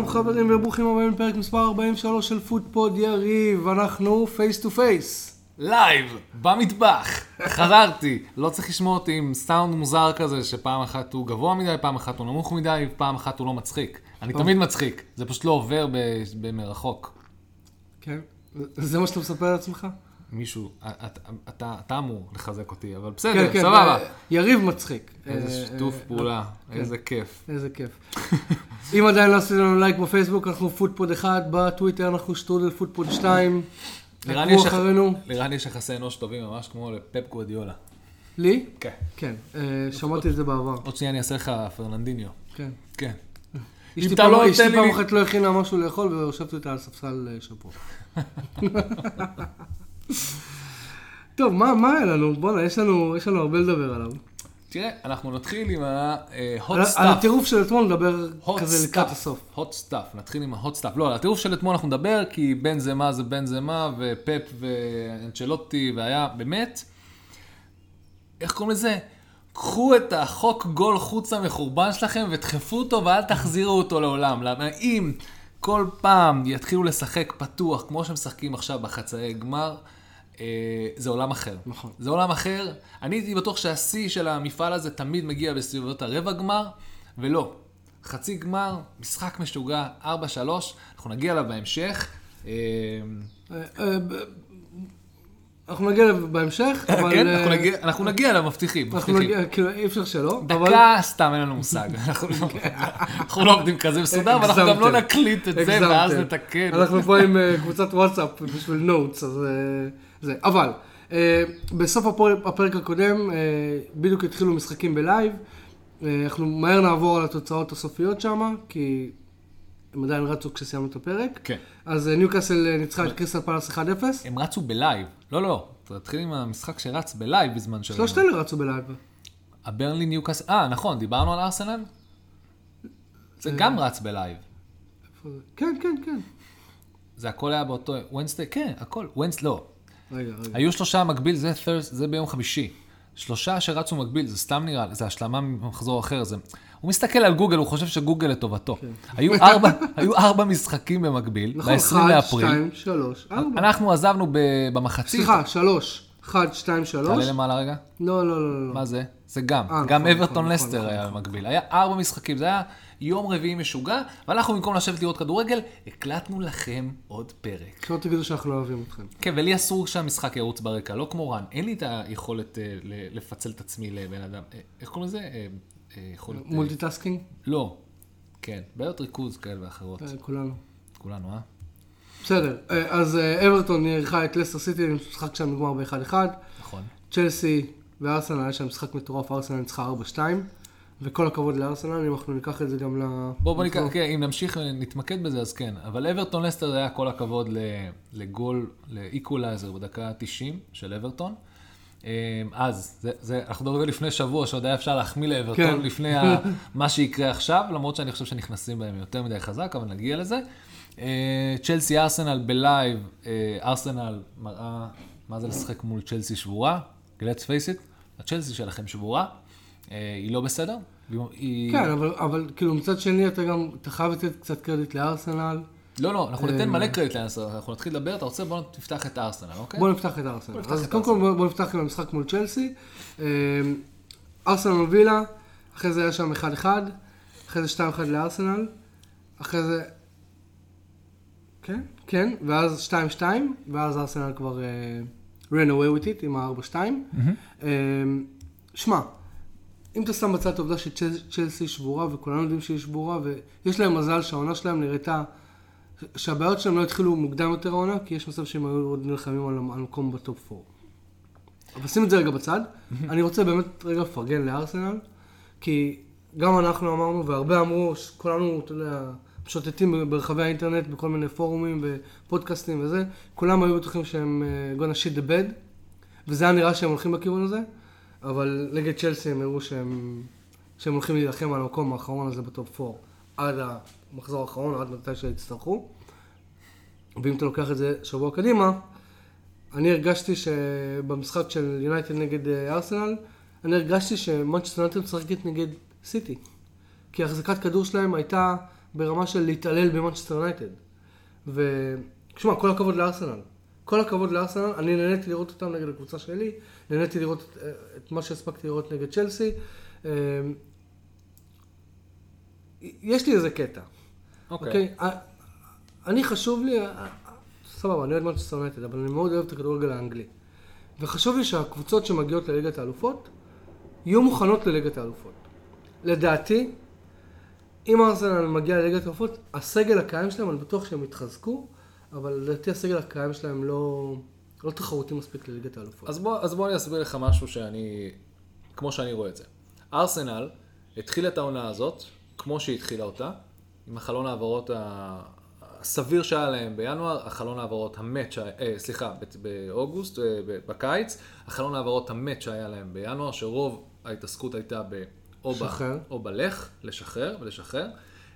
שלום חברים וברוכים הבאים לפרק מספר 43 של פוטפוד יריב, אנחנו face to face. לייב, במטבח, חזרתי. לא צריך לשמוע אותי עם סאונד מוזר כזה, שפעם אחת הוא גבוה מדי, פעם אחת הוא נמוך מדי, ופעם אחת הוא לא מצחיק. אני תמיד מצחיק, זה פשוט לא עובר במרחוק. כן, זה מה שאתה מספר לעצמך? מישהו, אתה, אתה, אמור לחזק אותי, אבל בסדר, כן, כן, סבבה. אה, יריב מצחיק. איזה אה, שיתוף אה, פעולה, כן. איזה כיף. איזה כיף. אם עדיין לא עשיתם לנו לייק בפייסבוק, אנחנו פוטפוד 1, בטוויטר אנחנו שטרודל פוטפוד 2. נראה לי יחסי אנוש טובים ממש כמו לפפ גואדיולה. לי? כן. כן, אה, שמעתי את זה בעבר. עוד שנייה אני אעשה לך פרננדיניו. כן. כן. אשתי פעם- לא פעם אחת לא הכינה משהו לאכול והושבתי אותה על ספסל אה, שבוע. טוב, מה מה היה לנו? בואנה, יש לנו יש לנו הרבה לדבר עליו. תראה, אנחנו נתחיל עם ה-hot על- stuff. על הטירוף של אתמול נדבר כזה לקראת הסוף. hot stuff, נתחיל עם ה-hot stuff. לא, על הטירוף של אתמול אנחנו נדבר, כי בין זה מה זה בין זה מה, ופפ ואנצ'לוטי, והיה באמת, איך קוראים לזה? קחו את החוק גול חוץ המחורבן שלכם ודחפו אותו ואל תחזירו אותו לעולם. למה אם כל פעם יתחילו לשחק פתוח, כמו שמשחקים עכשיו בחצאי גמר, אה, זה עולם אחר. נכון. זה עולם אחר. אני הייתי בטוח שהשיא של המפעל הזה תמיד מגיע בסביבות הרבע גמר, ולא. חצי גמר, משחק משוגע, 4-3, אנחנו נגיע אליו בהמשך. אה, אה, אה, אנחנו נגיע אליו בהמשך, אבל... כן, אה, אנחנו נגיע- אנחנו נגיע אליו, מבטיחים, מבטיחים. כאילו, אי אפשר שלא. דקה, סתם אין לנו מושג. אנחנו לא- אנחנו לא עובדים כזה מסודר, ואנחנו גם לא. נקליט את זה. ואז נתקן. אנחנו פה עם אה, קבוצת וואטסאפ בשביל notes, אז אה, זה. אבל, אה, בסוף הפרק, הפרק הקודם, אה, בדיוק התחילו משחקים בלייב. אה, אנחנו מהר נעבור על התוצאות הסופיות שם, כי הם עדיין רצו כשסיימנו את הפרק. כן. אז אה, ניוקאסל אה, ניצחה את קריסטל פלאס 1-0. הם רצו בלייב. לא, לא, תתחיל עם המשחק שרץ בלייב בזמן ש... שלושת אלה רצו בלייב. הברנלי ניוקאסל, אה, נכון, דיברנו על ארסנל? זה גם רץ בלייב. כן, כן, כן. זה הכל היה באותו, ונסטי, כן, הכל, ונסטי, לא. רגע, רגע. היו שלושה מקביל, זה, Thurs- זה ביום חמישי. שלושה שרצו מקביל, זה סתם נראה, זה השלמה ממחזור אחר, זה... הוא מסתכל על גוגל, הוא חושב שגוגל לטובתו. היו ארבע, היו ארבע משחקים במקביל, כן. נכון, ב-20 אחד, לאפריל. שתיים, שלוש, ארבע. אנחנו עזבנו ב- במחצית. סליחה, שלוש. אחד, שתיים, שלוש. תעלה למעלה רגע. לא, לא, לא, לא. מה זה? זה גם. אה, גם נכון, אברטון נכון, לסטר נכון, היה נכון. במקביל. היה ארבע משחקים, זה היה יום רביעי משוגע, ואנחנו במקום לשבת לראות כדורגל, הקלטנו לכם עוד פרק. שלא תגידו שאנחנו לא אוהבים אתכם. כן, ולי אסור שהמשחק ירוץ ברקע, לא כמו רן. אין לי את היכולת אה, לפצל את עצמי לבן אדם. אה, איך קוראים לזה? אה, יכולת... multitasking? לא. כן, בעיות ריכוז כאלה ואחרות. כולנו. כולנו, אה? בסדר, אז אברטון אירחה את לסטר סיטי, משחק שם נגמר ב-1-1. נכון. צ'לסי וארסנל, היה שם משחק מטורף, ארסנל ניצחה 4-2. וכל הכבוד לארסנל, אם אנחנו ניקח את זה גם ל... בוא, בוא ניקח, כן, אם נמשיך ונתמקד בזה, אז כן. אבל אברטון לסטר היה כל הכבוד לגול, לאיקולייזר בדקה 90 של אברטון. אה, אז, זה, זה, אנחנו מדברים לפני שבוע, שעוד היה אפשר להחמיא לאברטון כן. לפני ה, מה שיקרה עכשיו, למרות שאני חושב שנכנסים בהם יותר מדי חזק, אבל נגיע לזה. אה, צ'לסי ארסנל בלייב, אה, ארסנל מראה מה זה לשחק מול צ'לסי שבורה. let's face it, הצ'לסי שלכם שבורה. אה, היא לא בסדר. היא... כן, אבל, אבל כאילו מצד שני אתה גם, אתה חייב לתת קצת קרדיט לארסנל. לא, לא, אנחנו אה, ניתן מלא קרדיט לארסנל, אנחנו נתחיל לדבר, אתה רוצה? בוא תפתח את הארסנל, אוקיי? בוא נפתח את ארסנל. נפתח אז את קודם כל בוא, בוא נפתח עם המשחק מול צ'לסי. אה, ארסנל מובילה, אחרי זה היה שם 1-1, אחרי זה 2-1 לארסנל, אחרי זה... כן, כן, ואז 2-2, ואז ארסנל כבר uh, ran away with it עם ה-4-2. אה, שמע, אם אתה שם בצד את העובדה שצ'לסי שבורה, וכולנו יודעים שהיא שבורה, ויש להם מזל שהעונה שלהם נראתה, שהבעיות שלהם לא התחילו מוקדם יותר העונה, כי יש מצב שהם היו עוד נלחמים על על מקום בטופ 4. אבל שים את זה רגע בצד. אני רוצה באמת רגע לפרגן לארסנל, כי גם אנחנו אמרנו, והרבה אמרו, כולנו, אתה יודע, משוטטים ברחבי האינטרנט, בכל מיני פורומים ופודקאסטים וזה, כולם היו בטוחים שהם uh, gonna shit the bed, וזה היה נראה שהם הולכים בכיוון הזה, אבל נגד צ'לסי הם הראו שהם, שהם הולכים להילחם על המקום האחרון הזה בטופ 4, עד המחזור האחרון, עד מתי שיצטרכו. ואם אתה לוקח את זה שבוע קדימה, אני הרגשתי שבמשחק של יונייטד נגד אה, ארסנל, אני הרגשתי שמנצ'סטר יונייטד משחקת נגד סיטי. כי החזקת כדור שלהם הייתה ברמה של להתעלל במנצ'סטר יונייטד. ותשמע, כל הכבוד לארסנל. כל הכבוד לארסנל, אני נהניתי לראות אותם נגד הקבוצה שלי, נהניתי לראות את, את מה שהספקתי לראות נגד צ'לסי. אה, יש לי איזה קטע. אוקיי. אוקיי? אה, אני חשוב לי, אה, סבבה, אני אוהד מנצ'סטר יונייטד, אבל אני מאוד אוהב את הכדורגל האנגלי. וחשוב לי שהקבוצות שמגיעות לליגת האלופות, יהיו מוכנות לליגת האלופות. לדעתי, אם ארסנל מגיע לליגת האלופות, הסגל הקיים שלהם, אני בטוח שהם יתחזקו, אבל לדעתי הסגל הקיים שלהם לא, לא תחרותי מספיק לליגת האלופות. אז בוא, אז בוא אני אסביר לך משהו שאני, כמו שאני רואה את זה. ארסנל התחיל את העונה הזאת, כמו שהיא התחילה אותה, עם החלון העברות ה- הסביר שהיה להם בינואר, החלון העברות המת, שהיה- אה, סליחה, באוגוסט, אה, בקיץ, החלון העברות המת שהיה להם בינואר, שרוב ההתעסקות הייתה ב... או, ב. או בלך, לשחרר ולשחרר.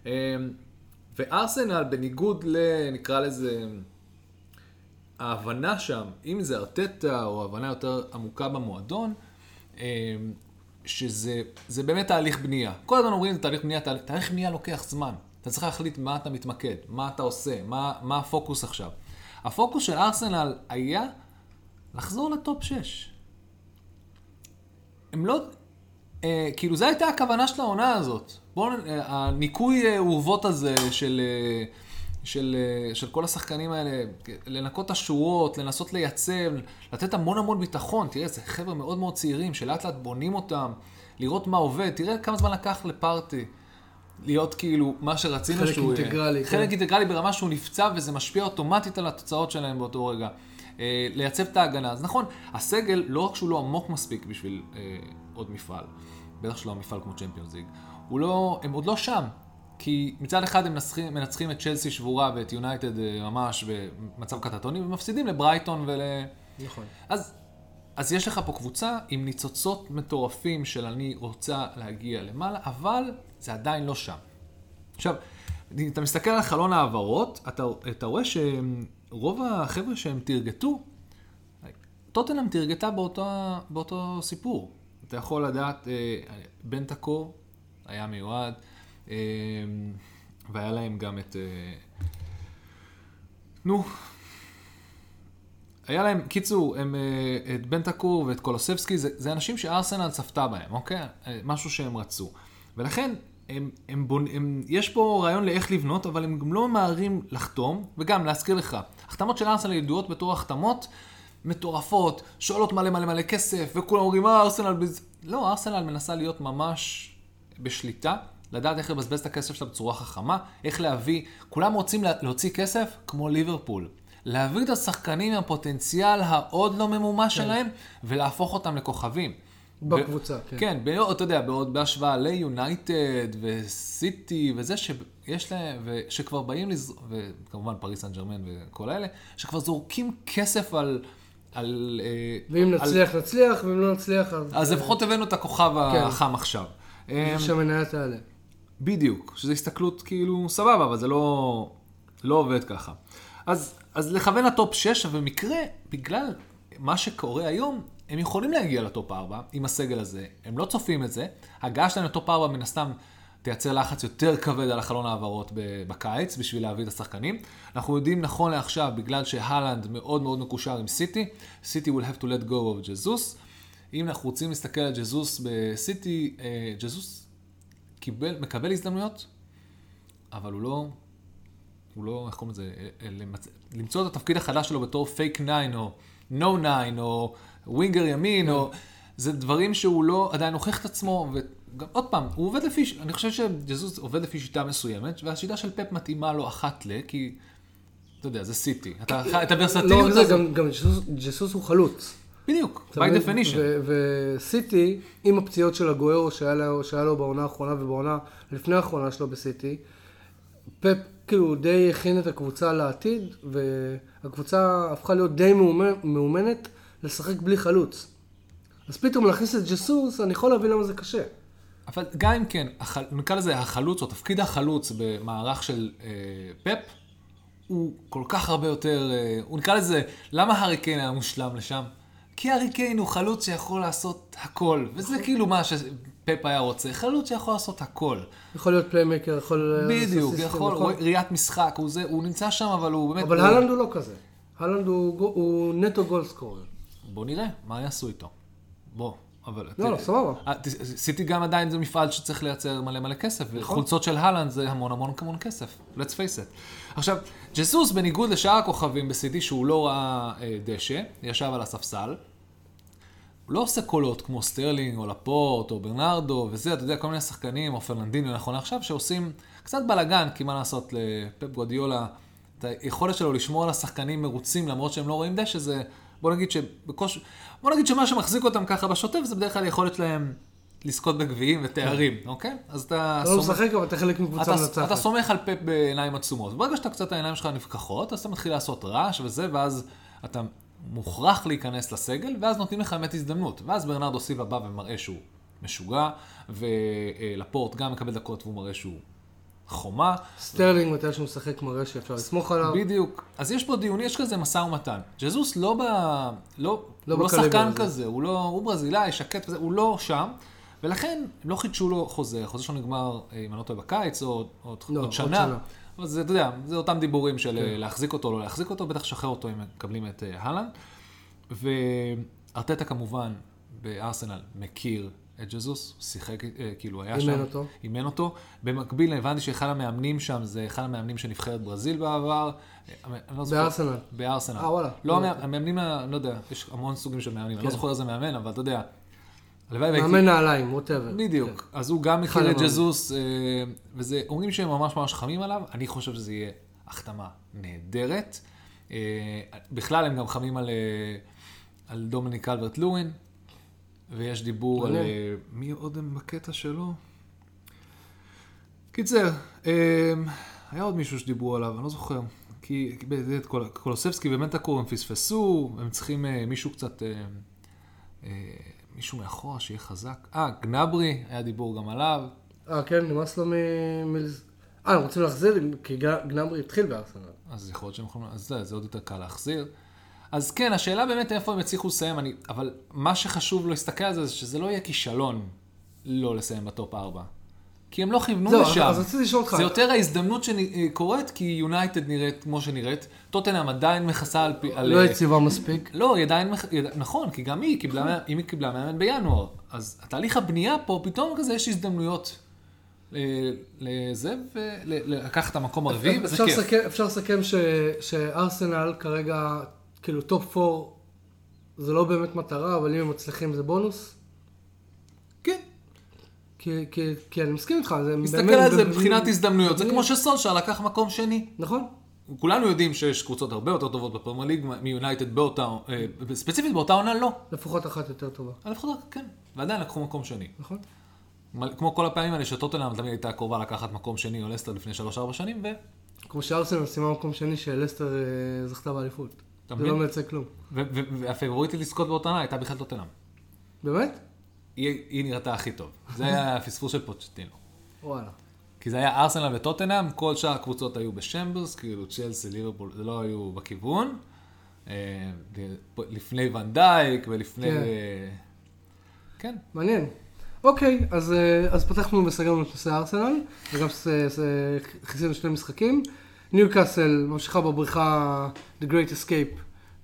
אה, וארסנל, בניגוד ל... נקרא לזה... ההבנה שם, אם זה ארטטה או הבנה יותר עמוקה במועדון, אה, שזה זה באמת תהליך בנייה. כל הזמן אומרים, זה תהליך בנייה, תה- תהליך בנייה לוקח זמן. אתה צריך להחליט מה אתה מתמקד, מה אתה עושה, מה, מה הפוקוס עכשיו. הפוקוס של ארסנל היה לחזור לטופ 6. הם לא... אה, כאילו, זו הייתה הכוונה של העונה הזאת. בואו, אה, הניקוי אה, אורוות הזה של, אה, של, אה, של כל השחקנים האלה, לנקות את השורות, לנסות לייצב, לתת המון המון ביטחון. תראה, זה חבר'ה מאוד מאוד צעירים, שלאט לאט בונים אותם, לראות מה עובד. תראה כמה זמן לקח לפארטי. להיות כאילו מה שרצינו חלק שהוא... יהיה. אינטגרלי, חלק כן. אינטגרלי ברמה שהוא נפצע וזה משפיע אוטומטית על התוצאות שלהם באותו רגע. אה, לייצב את ההגנה. אז נכון, הסגל, לא רק שהוא לא עמוק מספיק בשביל אה, עוד מפעל, בטח שלא מפעל כמו צ'מפיונס ליג, לא, הם עוד לא שם. כי מצד אחד הם מנצחים, מנצחים את צ'לסי שבורה ואת יונייטד אה, ממש במצב קטטוני, ומפסידים לברייטון ול... נכון. אז, אז יש לך פה קבוצה עם ניצוצות מטורפים של אני רוצה להגיע למעלה, אבל זה עדיין לא שם. עכשיו, אתה מסתכל על חלון העברות, אתה, אתה רואה שרוב החבר'ה שהם תרגטו, טוטנאם תרגטה באותו, באותו סיפור. אתה יכול לדעת, אה, בנטקו היה מיועד, אה, והיה להם גם את... אה, נו, היה להם, קיצור, הם, אה, את בנטקור ואת קולוסבסקי, זה, זה אנשים שארסנל צפתה בהם, אוקיי? אה, משהו שהם רצו. ולכן, הם, הם בונ... הם, יש פה רעיון לאיך לבנות, אבל הם גם לא ממהרים לחתום, וגם להזכיר לך, החתמות של ארסנל ידועות בתור החתמות מטורפות, שעולות מלא מלא מלא כסף, וכולם אומרים, אה, ארסנל... בז... לא, ארסנל מנסה להיות ממש בשליטה, לדעת איך לבזבז את הכסף שלה בצורה חכמה, איך להביא, כולם רוצים לה- להוציא כסף כמו ליברפול. להביא את השחקנים עם הפוטנציאל העוד לא ממומש שלהם, ולהפוך אותם לכוכבים. בקבוצה, כן. כן, בעוד, אתה יודע, בעוד בהשוואה ליונייטד וסיטי וזה שיש להם, ושכבר באים, לז... וכמובן פריס סן ג'רמן וכל האלה, שכבר זורקים כסף על... על אה, ואם על- נצליח, נצליח, ואם לא נצליח, אז... אז לפחות הבאנו את הכוכב כן. החם עכשיו. אה, שהמניה תעלה. בדיוק, שזו הסתכלות כאילו סבבה, אבל זה לא, לא עובד ככה. אז, אז לכוון לטופ 6, אבל במקרה, בגלל מה שקורה היום, הם יכולים להגיע לטופ 4 עם הסגל הזה, הם לא צופים את זה. ההגעה שלהם לטופ 4 מן הסתם תייצר לחץ יותר כבד על החלון העברות בקיץ בשביל להביא את השחקנים. אנחנו יודעים נכון לעכשיו, בגלל שהלנד מאוד מאוד מקושר עם סיטי, סיטי will have to let go of ג'זוס. אם אנחנו רוצים להסתכל על ג'זוס בסיטי, אה, ג'זוס קיבל, מקבל הזדמנויות, אבל הוא לא, הוא לא, איך קוראים לזה, אה, אה, למצ... למצוא את התפקיד החדש שלו בתור פייק 9 או נו 9 או ווינגר ימין, או... זה דברים שהוא לא עדיין הוכיח את עצמו, וגם עוד פעם, הוא עובד לפי, אני חושב שג'זוס עובד לפי שיטה מסוימת, והשיטה של פפ מתאימה לו אחת ל, כי, אתה יודע, זה סיטי. אתה, את לא הוורסטיליות רק זה, גם- גם ג'סוס- ג'סוס הוא חלוץ. בדיוק, אתה by definition. וסיטי, עם הפציעות של הגוארו שהיה לו, שהיה לו בעונה האחרונה ובעונה לפני האחרונה שלו בסיטי, פפ כאילו די הכין את הקבוצה לעתיד, והקבוצה הפכה להיות די מאומנת לשחק בלי חלוץ. אז פתאום להכניס את ג'סוס, אני יכול להבין למה זה קשה. אבל גם אם כן, הח- נקרא לזה החלוץ, או תפקיד החלוץ במערך של אה, פפ, הוא כל כך הרבה יותר, אה, הוא נקרא לזה, למה הארי קיין היה מושלם לשם? כי הארי קיין הוא חלוץ שיכול לעשות הכל, וזה כאילו מה ש... פפ היה רוצה, חלוץ שיכול לעשות הכל. יכול להיות playmaker, יכול... בדיוק, אסיסטים, יכול, נכון? ראיית משחק, הוא, זה, הוא נמצא שם, אבל הוא באמת... אבל הוא- הלנד הוא לא כזה. הלנד הוא הוא נטו goal scorer. בוא נראה, מה יעשו איתו. בוא, אבל... לא, לא, סבבה. אה, סיטי גם עדיין זה מפעל שצריך לייצר מלא מלא כסף, וחולצות של הלנד זה המון המון המון כסף, let's face it. עכשיו, ג'סוס בניגוד לשאר הכוכבים בסיטי, שהוא לא ראה אה, דשא, ישב על הספסל, הוא לא עושה קולות כמו סטרלינג, או לפורט, או ברנרדו, וזה, אתה יודע, כל מיני שחקנים, או פרננדיניו נכון לעכשיו, שעושים קצת בלאגן, כי מה לעשות, לפפ גווארדיולה, את היכולת שלו לשמור על השחקנים מרוצים, למרות שהם לא רואים דשא, זה, בוא נגיד שבקוש... בוא נגיד שמה שמחזיק אותם ככה בשוטף, זה בדרך כלל היכולת שלהם לזכות בגביעים ותארים, אוקיי? אז אתה... אתה לא משחק, אבל אתה חלק מקבוצה אתה, אתה מנצחת. סומך על פפ בעיניים עצומות. ברגע שאתה קצת העיניים שלך נפקחות, אז אתה מתחיל לעשות רעש וזה, ואז אתה מוכרח להיכנס לסגל, ואז נותנים לך באמת הזדמנות. ואז ברנרדו סיבה בא ומראה שהוא משוגע, ולפורט גם מקבל דקות והוא מראה שהוא חומה. סטרלינג, מתי שהוא משחק, מראה שאפשר לסמוך עליו. בדיוק. אז יש פה דיון, יש כזה משא ומתן. ג'זוס לא ב... לא, לא הוא לא שחקן הזה. כזה, הוא, לא, הוא ברזילאי, שקט וזה, הוא לא שם. ולכן הם לא חידשו לו חוזה, החוזה שלו נגמר, אה, אם אני לא טועה, בקיץ, או עוד, לא, עוד עוד שנה. אבל זה, אתה יודע, זה אותם דיבורים של כן. אה, להחזיק אותו או לא להחזיק אותו, בטח לשחרר אותו אם מקבלים את אה, הלנד. וארטטה כמובן בארסנל מכיר את ג'זוס, הוא שיחק, אה, כאילו היה שם. אימן אותו. אימן אותו. במקביל הבנתי שאחד המאמנים שם זה אחד המאמנים של נבחרת ברזיל בעבר. אה, לא. בארסנל. בארסנל. אה, וואלה. לא, המאמ- המאמנים, לא יודע, יש המון סוגים של מאמנים, אני לא כן. זוכר איזה מאמן, אבל אתה יודע. מאמן נעליים, ווטאבר. בדיוק. אז הוא גם מכיר את. ג'זוס, אה, וזה, אומרים שהם ממש ממש חמים עליו, אני חושב שזה יהיה החתמה נהדרת. אה, בכלל הם גם חמים על, אה, על דומיניק אלברט לואין, ויש דיבור על... אה, מי עוד הם בקטע שלו? קיצר, אה, היה עוד מישהו שדיברו עליו, אני לא זוכר. כי את קול- קולוסבסקי ומנטקור הם פספסו, הם צריכים אה, מישהו קצת... מישהו מאחורה שיהיה חזק. אה, גנברי, היה דיבור גם עליו. אה, כן, נמאס לו מ... אה, הם רוצים להחזיר, כי גנברי התחיל בארסנל. אז יכול להיות שהם יכולים, אז זה, זה עוד יותר קל להחזיר. אז כן, השאלה באמת איפה הם יצליחו לסיים, אני, אבל מה שחשוב להסתכל על זה, זה שזה לא יהיה כישלון לא לסיים בטופ 4. כי הם לא כיוונו זהו, אז- לשם. אז רציתי לשאול אותך. זה יותר ההזדמנות שקורית, כי יונייטד נראית כמו שנראית. טוטנאם עדיין מכסה על... על לא יציבה מספיק. לא, היא עדיין, מח- נכון, כי גם היא קיבלה, מה- אם היא קיבלה מאמן בינואר. אז התהליך הבנייה פה, פתאום כזה יש הזדמנויות אה, לזה, ולקחת את המקום הרביעי, וזה כיף. אפשר לסכם שארסנל כרגע, כאילו טופ 4 זה לא באמת מטרה, אבל אם הם מצליחים זה בונוס. כן. כי, כי, כי אני מסכים איתך, זה באמת... על זה מבחינת הזדמנויות, זה כמו שסולשר לקח מקום שני. נכון. כולנו יודעים שיש קבוצות הרבה יותר טובות בפרמייר ליג מיונייטד באותה, אה, ספציפית באותה עונה לא. לפחות אחת יותר טובה. לפחות כן, ועדיין לקחו מקום שני. נכון? כמו כל הפעמים האלה שטוטנאם תמיד הייתה קרובה לקחת מקום שני או לסטר לפני 3-4 שנים, ו... כמו שארסנל סיימה מקום שני שלסטר אה, זכתה באליפות. זה? לא מייצג כלום. ו- ו- והפייבוריטית לזכות באותה עונה הייתה בכלל טוטנאם. באמת? היא, נראתה הכי טוב. זה היה הפספוס של פוצ'טינו. וואלה. כי זה היה ארסנל וטוטנאם, כל שאר הקבוצות היו בשמברס, כאילו צ'לסי, ליברפול, זה לא היו בכיוון. אה, לפני ונדייק ולפני... כן. אה, כן. מעניין. אוקיי, אז, אה, אז פתחנו וסגרנו את נושא ארסנל, וגם כיסינו שני משחקים. ניוקאסל ממשיכה בבריחה The Great Escape.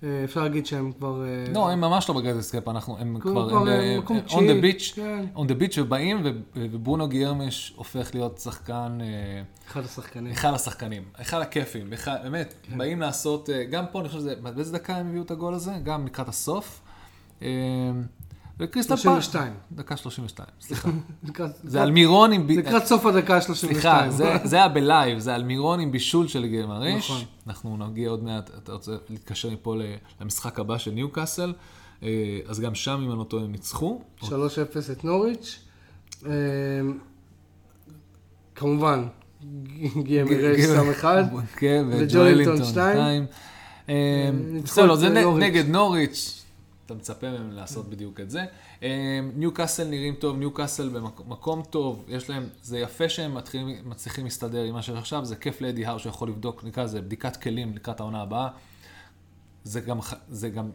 אה, אפשר להגיד שהם כבר... אה, לא, הם ממש לא ב great escape, אנחנו, הם כבר- הם אה, on the beach, כן. on the beach ובאים, וברונו גיירמש הופך להיות שחקן, אחד השחקנים. אחד השחקנים, אחד הכיפים, באמת, כן. באים לעשות, גם פה אני חושב שזה, באיזה דקה הם הביאו את הגול הזה? גם לקראת הסוף. וקריסטל פאלאס. 32. דקה 32, סליחה. זה אלמירון עם... לקראת סוף הדקה ה-32. סליחה, זה- זה היה בלייב, זה אלמירון עם בישול של גיימריש. נכון. אנחנו נגיע עוד מעט, אתה רוצה להתקשר מפה למשחק הבא של ניוקאסל. אה, אז גם שם, אם אני לא טועה, הם ניצחו. 3-0 את נוריץ'. אה, כמובן, גיימרש שם אחד. כן, שתיים. שתיים. אה, ניצחו בסדר, זה. נגד נוריץ'. אתה מצפה מהם לעשות בדיוק את זה. אה, ניוקאסל נראים טוב, ניוקאסל במקום טוב, יש להם, זה יפה שהם מתחילים, מצליחים להסתדר עם מה שיש עכשיו, זה כיף לאדי האר שיכול לבדוק, נקרא לזה בדיקת כלים לקראת העונה הבאה. זה גם, זה גם,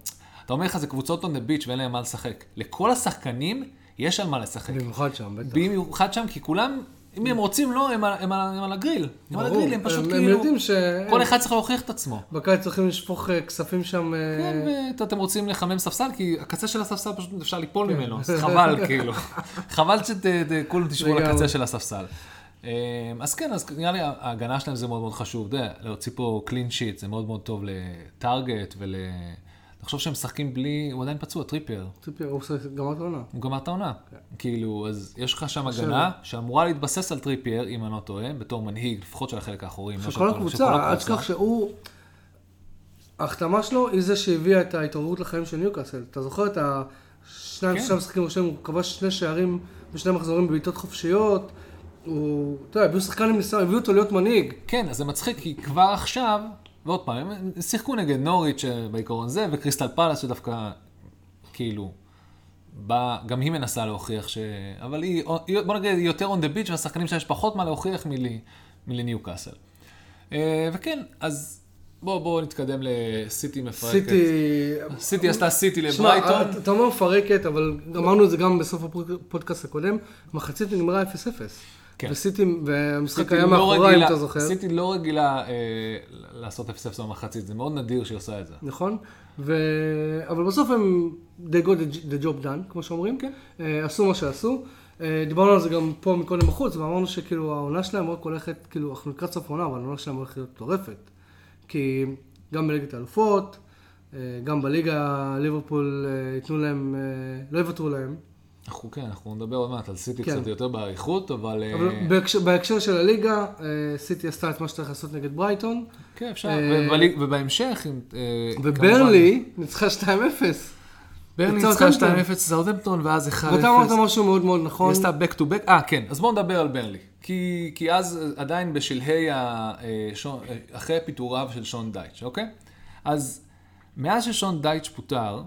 אתה אומר לך, זה קבוצות on the beach ואין להם מה לשחק. לכל השחקנים יש על מה לשחק. במיוחד שם, בטח. במיוחד שם, כי כולם, אם הם רוצים, לא, הם על- הם על הם על הגריל. הם על. הגריל, הם פשוט הם כאילו... יודעים ש... כל אחד צריך להוכיח את עצמו. בקיץ צריכים לשפוך אה, כספים שם... אה, כן, ואתם רוצים לחמם ספסל, כי הקצה של הספסל פשוט אפשר ליפול ממנו, אז חבל, כאילו. חבל שכולם תשבו על. הקצה של הספסל. אז כן, אז נראה לי ההגנה שלהם זה מאוד מאוד חשוב. אתה יודע, להוציא פה קלין שיט זה מאוד מאוד טוב לטארגט ול... תחשוב שהם משחקים בלי, הוא עדיין פצוע, טריפר. טריפייר, הוא גמר את העונה. הוא גמר את העונה. כן. כאילו, אז יש לך שם הגנה שאמורה להתבסס על טריפייר, אם אני לא טועה, בתור מנהיג, לפחות של החלק האחורי. של לא כל של הקבוצה, אל תשכח שהוא... ההחתמה שלו היא זה שהביאה את ההתעוררות לחיים של ניוקאסל. אתה זוכר את השניים, כן. שלושה משחקים ראשונים, הוא כבש שני שערים בשני מחזורים בבעיטות חופשיות. הוא, אתה יודע, הביאו שחקן עם ניסיון, הביאו אותו להיות מנהיג. כן, אז זה מצחיק, כי כבר עכשיו, ועוד פעם, הם שיחקו נגד נוריץ' שבעיקרון זה, וקריסטל פלאס שדווקא, כאילו, בא, גם היא מנסה להוכיח ש... אבל היא, היא- בוא נגיד, היא יותר on the beach, והשחקנים שלה יש פחות מה להוכיח מל, מלניוקאסל. אה, וכן, אז בואו בוא נתקדם לסיטי מפרקת. סיטי... סיטי עשתה סיטי לברייטון. אתה אומר מפרקת, אבל אמרנו את זה גם בסוף הפודקאסט הקודם, מחצית נגמרה 0-0. כן. וסיטי, והמשחק היה לא מאחורי, אם אתה זוכר. סיטי לא רגילה אה, לעשות 0-0 במחצית, זה מאוד נדיר שהיא עושה את זה. נכון? ו... אבל בסוף הם they got the- the job done, כמו שאומרים. כן. אה, עשו מה שעשו. אה, דיברנו על זה גם פה מקודם בחוץ, ואמרנו שכאילו העונה שלהם רק הולכת, כאילו, אנחנו לקראת סוף העונה, אבל העונה שלהם הולכת להיות מטורפת. כי גם בליגת האלופות, אה, גם בליגה, ליברפול אה, ייתנו להם, אה, לא יוותרו להם. אנחנו כן, אנחנו נדבר עוד מעט על סיטי כן. קצת יותר באריכות, אבל... אה, אבל בהקשר, בהקשר של הליגה, אה, סיטי עשתה את מה שצריך לעשות נגד ברייטון, כן, אפשר. ובלי- ובהמשך, אם, אה, וברנלי ניצחה 2-0. ברנלי ניצחה ניצחה 2-0 2-0 סאוטהמפטון, ואז 1-0. ואתה אמרת משהו מאוד מאוד היא נכון. עשתה back to back. אה, כן, אז בואו נדבר על ברנלי. כי, כי אז עדיין בשלהי, ה, שון, אחרי פיטוריו של שון דייטש, אוקיי? אז מאז ששון דייטש פוטר,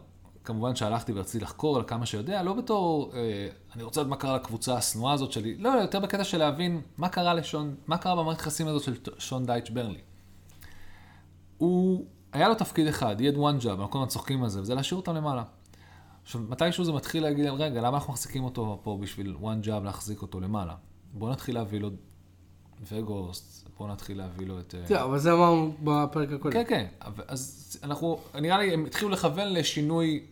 כמובן שהלכתי ורציתי לחקור על כמה שיודע, לא בתור, אה, אני רוצה לדעת מה קרה לקבוצה השנואה הזאת שלי, לא, יותר בקטע של להבין מה קרה לשון, מה קרה במערכת היחסים הזאת של שון דייטש ברנלי. הוא, היה לו תפקיד אחד, he had one job, אנחנו כל הזמן צוחקים על זה, וזה להשאיר אותם למעלה. עכשיו, מתישהו זה מתחיל להגיד רגע, למה אנחנו מחזיקים אותו פה בשביל one job להחזיק אותו למעלה? בואו נתחיל להביא לו וגוסט, בואו נתחיל להביא לו את... אה, כן, אבל זה אמרנו בפרק הקודם. כן, כן, אז אנחנו, נראה לי, הם התחילו לכוון לשינוי,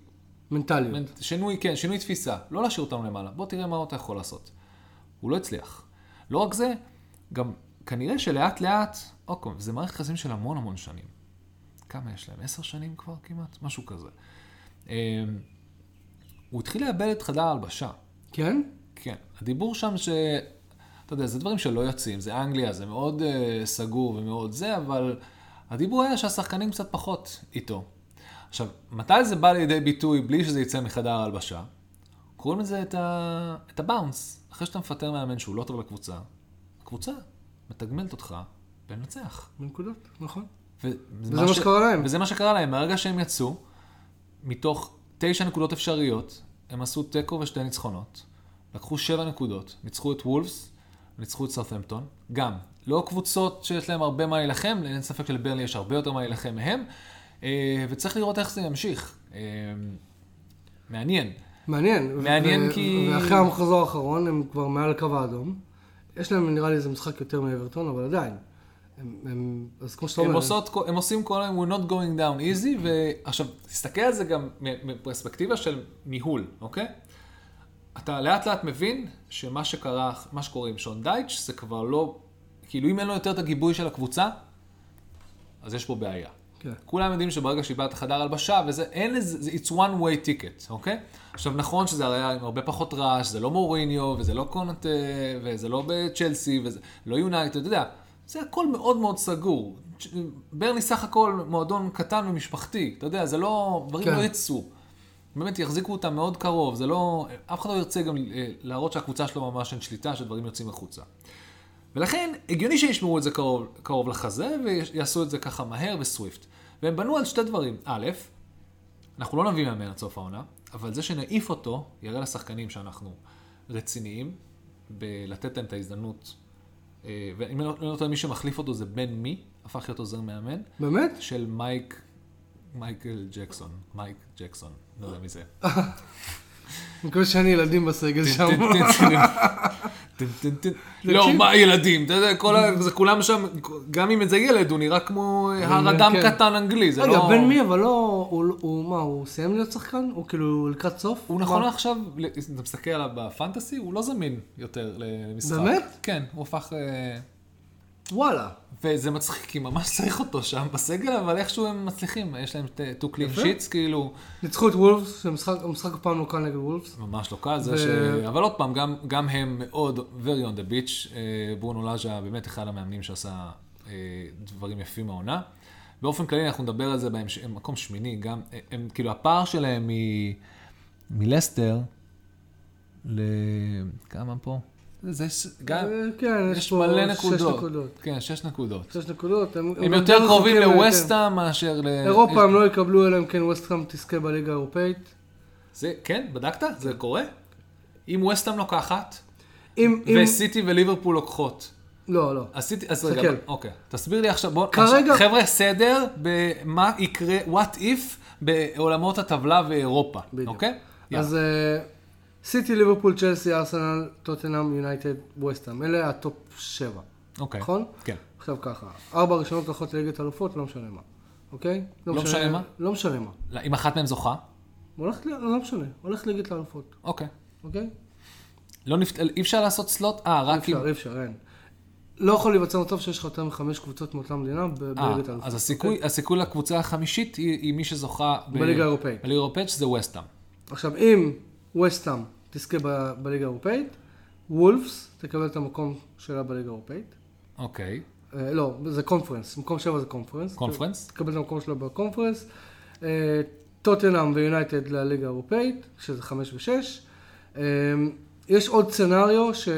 מנטליות. שינוי, כן, שינוי תפיסה, לא להשאיר אותנו למעלה, בוא תראה מה אתה יכול לעשות. הוא לא הצליח. לא רק זה, גם כנראה שלאט לאט, עוד פעם, זה מערכת יחסים של המון המון שנים. כמה יש להם? עשר שנים כבר כמעט? משהו כזה. אמ, הוא התחיל לאבד את חדר ההלבשה. כן? כן. הדיבור שם ש... אתה יודע, זה דברים שלא יוצאים, זה אנגליה, זה מאוד uh, סגור ומאוד זה, אבל הדיבור היה שהשחקנים קצת פחות איתו. עכשיו, מתי זה בא לידי ביטוי בלי שזה יצא מחדר ההלבשה? קוראים לזה את, ה... את הבאונס. אחרי שאתה מפטר מאמן שהוא לא טוב לקבוצה, הקבוצה מתגמלת אותך בלנצח. בנקודות, נכון. ו- וזה מה שקרה להם. וזה מה שקרה להם. מהרגע שהם יצאו, מתוך תשע נקודות אפשריות, הם עשו תיקו ושתי ניצחונות. לקחו שבע נקודות, ניצחו את וולפס, ניצחו את סאות'המפטון. גם, לא קבוצות שיש להם הרבה מה להילחם, אין ספק שלברלי יש הרבה יותר מה להילחם מהם, וצריך לראות איך זה ימשיך. אה, מעניין. מעניין. מעניין ו- כי- ואחרי המחזור האחרון הם כבר מעל הקו האדום. יש להם נראה לי איזה משחק יותר מאברטון, אבל עדיין. הם, הם, אז כמו שאתה אומר, עושות, הם עושים כל היום, we're not going down easy, ועכשיו, תסתכל על זה גם מפרספקטיבה של ניהול, אוקיי? אתה לאט לאט מבין שמה שקרה, מה שקורה עם שון דייטש, זה כבר לא, כאילו אם אין לו יותר את הגיבוי של הקבוצה, אז יש פה בעיה. כן. כולם יודעים שברגע שאיבדת חדר הלבשה, וזה, אין לזה, זה- it's one way ticket, אוקיי? עכשיו, נכון שזה היה עם הרבה פחות רעש, זה לא מוריניו, וזה לא קונטה, וזה לא בצ'לסי, וזה לא יונייטד, אתה יודע, זה הכל מאוד מאוד סגור. ברני סך הכל מועדון קטן ומשפחתי, אתה יודע, זה לא, דברים כן. לא יצאו. באמת יחזיקו אותם מאוד קרוב, זה לא, אף אחד לא ירצה גם אה, להראות שהקבוצה שלו ממש אין שליטה, שדברים יוצאים החוצה. ולכן, הגיוני שישמרו את זה קרוב, קרוב לחזה, ויעשו את זה ככה מהר וסוויפט. והם בנו על שתי דברים. א', אנחנו לא נביא מאמן עד סוף העונה, אבל זה שנעיף אותו, יראה לשחקנים שאנחנו רציניים, בלתת להם את ההזדמנות. אה, ואם אני לא לא טועה, מי שמחליף אותו זה בן מי, הפך להיות עוזר מאמן, באמת? של מייק, מייקל ג'קסון, מייק ג'קסון, לא יודע מי זה. מקווה שאין ילדים בסגל שם. לא. מה ילדים? אתה יודע, זה כולם שם, גם אם זה ילד, הוא נראה כמו הר אדם כן. קטן אנגלי, זה רגע, לא... בן מי, אבל לא, הוא, הוא מה, הוא סיים להיות שחקן? הוא כאילו לקראת סוף? הוא נכון? עכשיו, אתה מסתכל עליו בפנטסי, הוא לא זמין יותר למשחק. באמת? כן, הוא הפך... אה, וואלה. וזה מצחיק, כי ממש צריך אותו שם בסגל, אבל איכשהו הם מצליחים, יש להם two clean יפה. sheets, כאילו, ניצחו את וולפס, המשחק הפעם לא קל נגד וולפס. ממש לא קל, זה ו- ש... אבל עוד פעם, גם, גם הם מאוד very on the beach. אה, ברונו לאז'ה באמת אחד המאמנים שעשה אה, דברים יפים העונה. באופן כללי, אנחנו נדבר על זה בהמשך, הם מקום שמיני, גם, הם, הם כאילו, הפער שלהם מ... מלסטר, ל... כמה פה? זה, זה גם, אה, כן, יש מלא שש נקודות. נקודות. כן, שש נקודות. שש נקודות. הם, הם יותר רחוקים קרובים יותר. לווסטהאם מאשר ל... אירופה הם לא יקבלו, אלא אם כן ווסטהאם תזכה בליגה האירופאית. זה, כן, בדקת? זה קורה? אם ווסטהאם לוקחת, אם, אם... וסיטי וליברפול לוקחות, לא, לא. עשיתי, אז. רגע, אוקיי. תסביר לי עכשיו, בוא, כרגע- עכשיו, חבר'ה, סדר במה יקרה, what if, בעולמות הטבלה ואירופה, בדיוק. אוקיי? אז אה, סיטי, ליברפול, צ'לסי, ארסנל, טוטנאם, יונייטד, ווסטהאם. אלה הטופ שבע. אוקיי. נכון? כן. עכשיו ככה, ארבע הראשונות הולכות לליגת אלופות, לא משנה מה. אוקיי? לא משנה מה? לא משנה מה. לא, אם אחת מהן זוכה, הולכת, לא משנה, הולכת לליגת האלופות, אוקיי. אוקיי? לא נפת... אי אפשר לעשות סלוט? אה, רק אם... אפשר, אי אפשר, אין. לא יכול להיווצר מצב שיש לך יותר מחמש קבוצות מאותה מדינה אה, בליגת האלופות. אז הסיכוי, הסיכוי לקבוצה החמישית היא, היא מי שזוכה בליגה האירופאית. בליגה האירופאית, שזה ווסטהאם. עכשיו, אם ווסטהאם תזכה ב- בליגה האירופאית, וולפס תקבל את המקום שלה בליגה האירופאית. אוקיי. אה, לא, זה קונפרנס, מקום שבע זה קונפרנס. קונפרנס? תקבל את המקום שלה בקונפרנס. אה, טוטנאם ויונייטד לליגה האירופאית, שזה חמש ושש. אה, יש עוד scenario ש...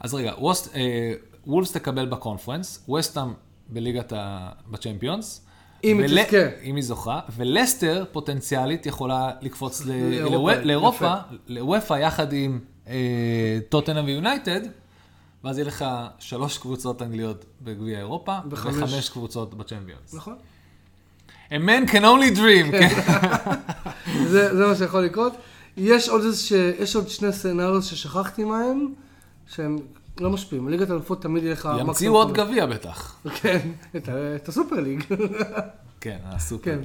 אז רגע, ווסט, אה, וולפס תקבל בקונפרנס, ווסטהאם בליגת ה... בצ'מפיונס. אם היא ול- תזכה. אם היא זוכה, ולסטר פוטנציאלית יכולה לקפוץ ל- לאירופה. לאופא יחד עם אה, טוטנאם ויונייטד, ואז יהיה לך שלוש קבוצות אנגליות בגביע אירופה, וחמש. וחמש קבוצות בצ'מפיונס. נכון? A man can only dream, כן. זה, זה מה שיכול לקרות. יש עוד, איזה ש... יש עוד שני סצנריו ששכחתי מהם, שהם לא משפיעים. ליגת האלופות תמיד יהיה לך... ימציאו עוד. גביע בטח. כן, את, הסופר ליג. כן, הסופר, כן,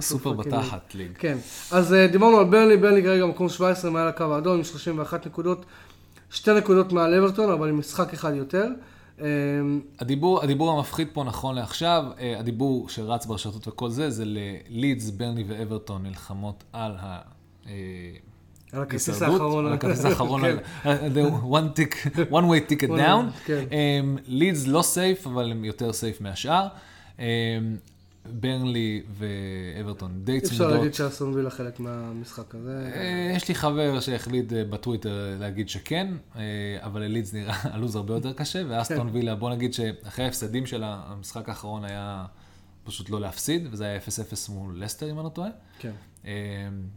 סופר, פאקינג בתחת ליג. כן, אז אה, דיברנו על ברנלי, ברנלי כרגע מקום 17 מעל הקו האדום עם 31 נקודות, שתי נקודות מעל אברטון, אבל עם משחק אחד יותר. אה, הדיבור, הדיבור המפחיד פה נכון לעכשיו, אה, הדיבור שרץ ברשתות וכל זה, זה ללידס, ברני ואברטון נלחמות על ה... אה, על הכרטיס האחרון. על הכרטיס האחרון, כן. על- על- the one tick, one way ticket down. way, כן. לידס לא סייף, אבל הם יותר סייף מהשאר. אה, ברנלי ואברטון די אי אפשר צמודות. להגיד שאסון וילה חלק מהמשחק הזה. אה, יש לי חבר שהחליט אה, בטוויטר להגיד שכן, אה, אבל ללידס נראה הלו"ז הרבה יותר קשה, ואסטון כן. וילה, בוא נגיד שאחרי ההפסדים שלה, המשחק האחרון היה פשוט לא להפסיד, וזה היה 0-0 מול לסטר, אם אני לא טועה. כן. אה,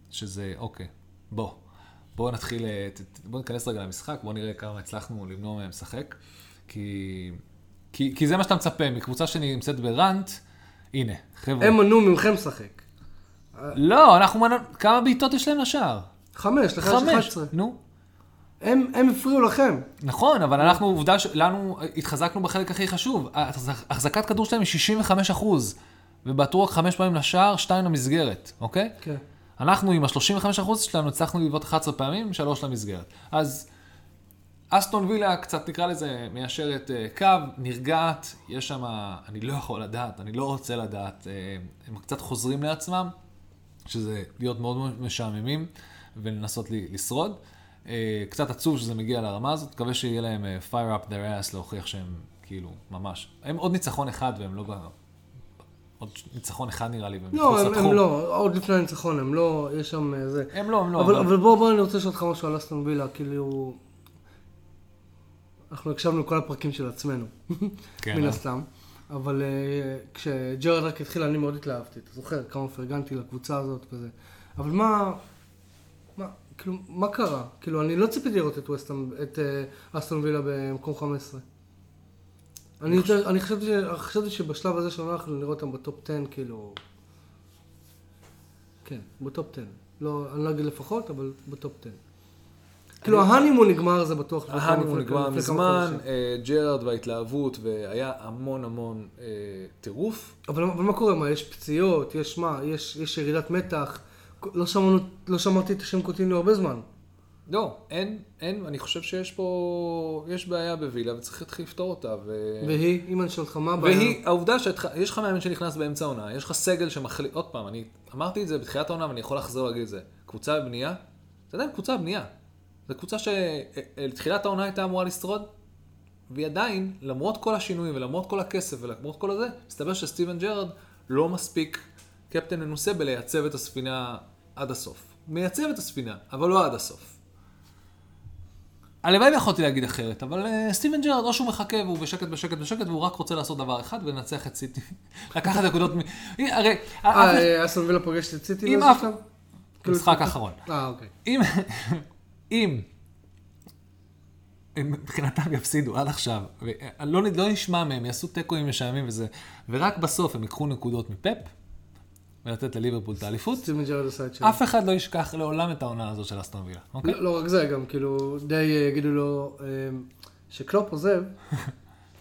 שזה, אוקיי, בוא, בוא נתחיל, אה, ת- ת- בוא ניכנס רגע למשחק, בוא נראה כמה הצלחנו למנוע מהם לשחק, כי, כי, כי זה מה שאתה מצפה, מקבוצה שנמצאת בראנט, הנה, חבר'ה. הם מנעו ממכם לשחק. לא, אנחנו מנ... כמה בעיטות יש להם לשער? חמש, לך יש חמש. 11. נו. הם הם הפריעו לכם. נכון, אבל אנחנו, עובדה שלנו, התחזקנו בחלק הכי חשוב. החזקת כדור שלהם היא 65 אחוז, ובעטו רק חמש פעמים לשער, שתיים למסגרת, אוקיי? כן. אנחנו עם ה-35 אחוז שלנו הצלחנו לבעוט 11 פעמים, שלוש למסגרת. אז אסטון וילה קצת נקרא לזה מיישרת אה, קו, נרגעת, יש שם, אני לא יכול לדעת, אני לא רוצה לדעת, אה, הם קצת חוזרים לעצמם, שזה להיות מאוד משעממים ולנסות לשרוד. אה, קצת עצוב שזה מגיע לרמה הזאת, מקווה שיהיה להם fire up their ass להוכיח שהם כאילו, ממש. הם עוד ניצחון אחד והם לא... עוד ניצחון אחד נראה לי, והם לא, הם-. הם לא, עוד לפני הניצחון, הם לא, יש שם אה, זה. הם לא, הם לא, אבל אבל- אבל בוא, בוא, אני רוצה לשאול אותך משהו על אסטון וילה, כאילו... אנחנו הקשבנו לכל הפרקים של עצמנו, כן, מן אה? הסתם. אבל אה, כשג'רארד רק התחיל, אני מאוד התלהבתי. אתה זוכר כמה פרגנתי לקבוצה הזאת וזה. אבל מה... מה, כאילו, מה קרה? כאילו, אני לא ציפיתי לראות את את אה, אסטון וילה במקום 15. אני, יותר, אני חשבתי, חשבתי שבשלב הזה שלנו אנחנו נראה אותם בטופ 10, כאילו... כן, בטופ 10. לא, אני לא אגיד לפחות, אבל בטופ 10. כאילו, ההנימון נגמר, זה בטוח. ההנימון נגמר מזמן. אה, ג'רארד וההתלהבות, והיה המון המון אה, טירוף. אבל מה קורה? מה, יש פציעות? יש מה? יש ירידת מתח? לא לא שמעתי את השם קוטיניו הרבה זמן. לא, אין, אין, אני חושב שיש פה, יש בעיה בווילה וצריך להתחיל לפתור אותה. ו... והיא, אם אני שואל אותך מה הבעיה? והיא, העובדה שיש לך מאמן שנכנס באמצע העונה, יש לך סגל שמחליט, עוד פעם, אני אמרתי את זה בתחילת העונה ואני יכול לחזור להגיד את זה. קבוצה בבנייה, זה עדיין קבוצה בבנייה. זו קבוצה שבתחילת העונה הייתה אמורה לשרוד, והיא עדיין, למרות כל השינויים ולמרות כל הכסף ולמרות כל הזה, מסתבר שסטיבן ג'רארד לא מספיק קפטן מנוסה בלייצב את הספינה עד הסוף. מייצב את הספינה, אבל לא עד הסוף. הלוואי ויכולתי להגיד אחרת, אבל uh, סטיבן ג'רארד, או שהוא מחכה והוא בשקט, בשקט, בשקט, והוא רק רוצה לעשות דבר אחד ולנצח את סיטי. לקחת נקודות מ... הרי... אה, אה, אסון וילה פוגשת את סיטי? אף- שלב? משחק האחרון. אה, אוקיי. אם... מבחינתם יפסידו עד עכשיו, ולא לא נשמע מהם, יעשו תיקואים משעממים וזה, ורק בסוף הם ייקחו נקודות מפפ, ולתת לליברפול את האליפות, סטיבן ג'רד עשה את שלו. אף אחד לא ישכח לעולם את העונה הזאת של אסטון וילה, אוקיי? לא לא רק זה, גם כאילו, די אה, יגידו לו, אה, כשקלופ עוזב,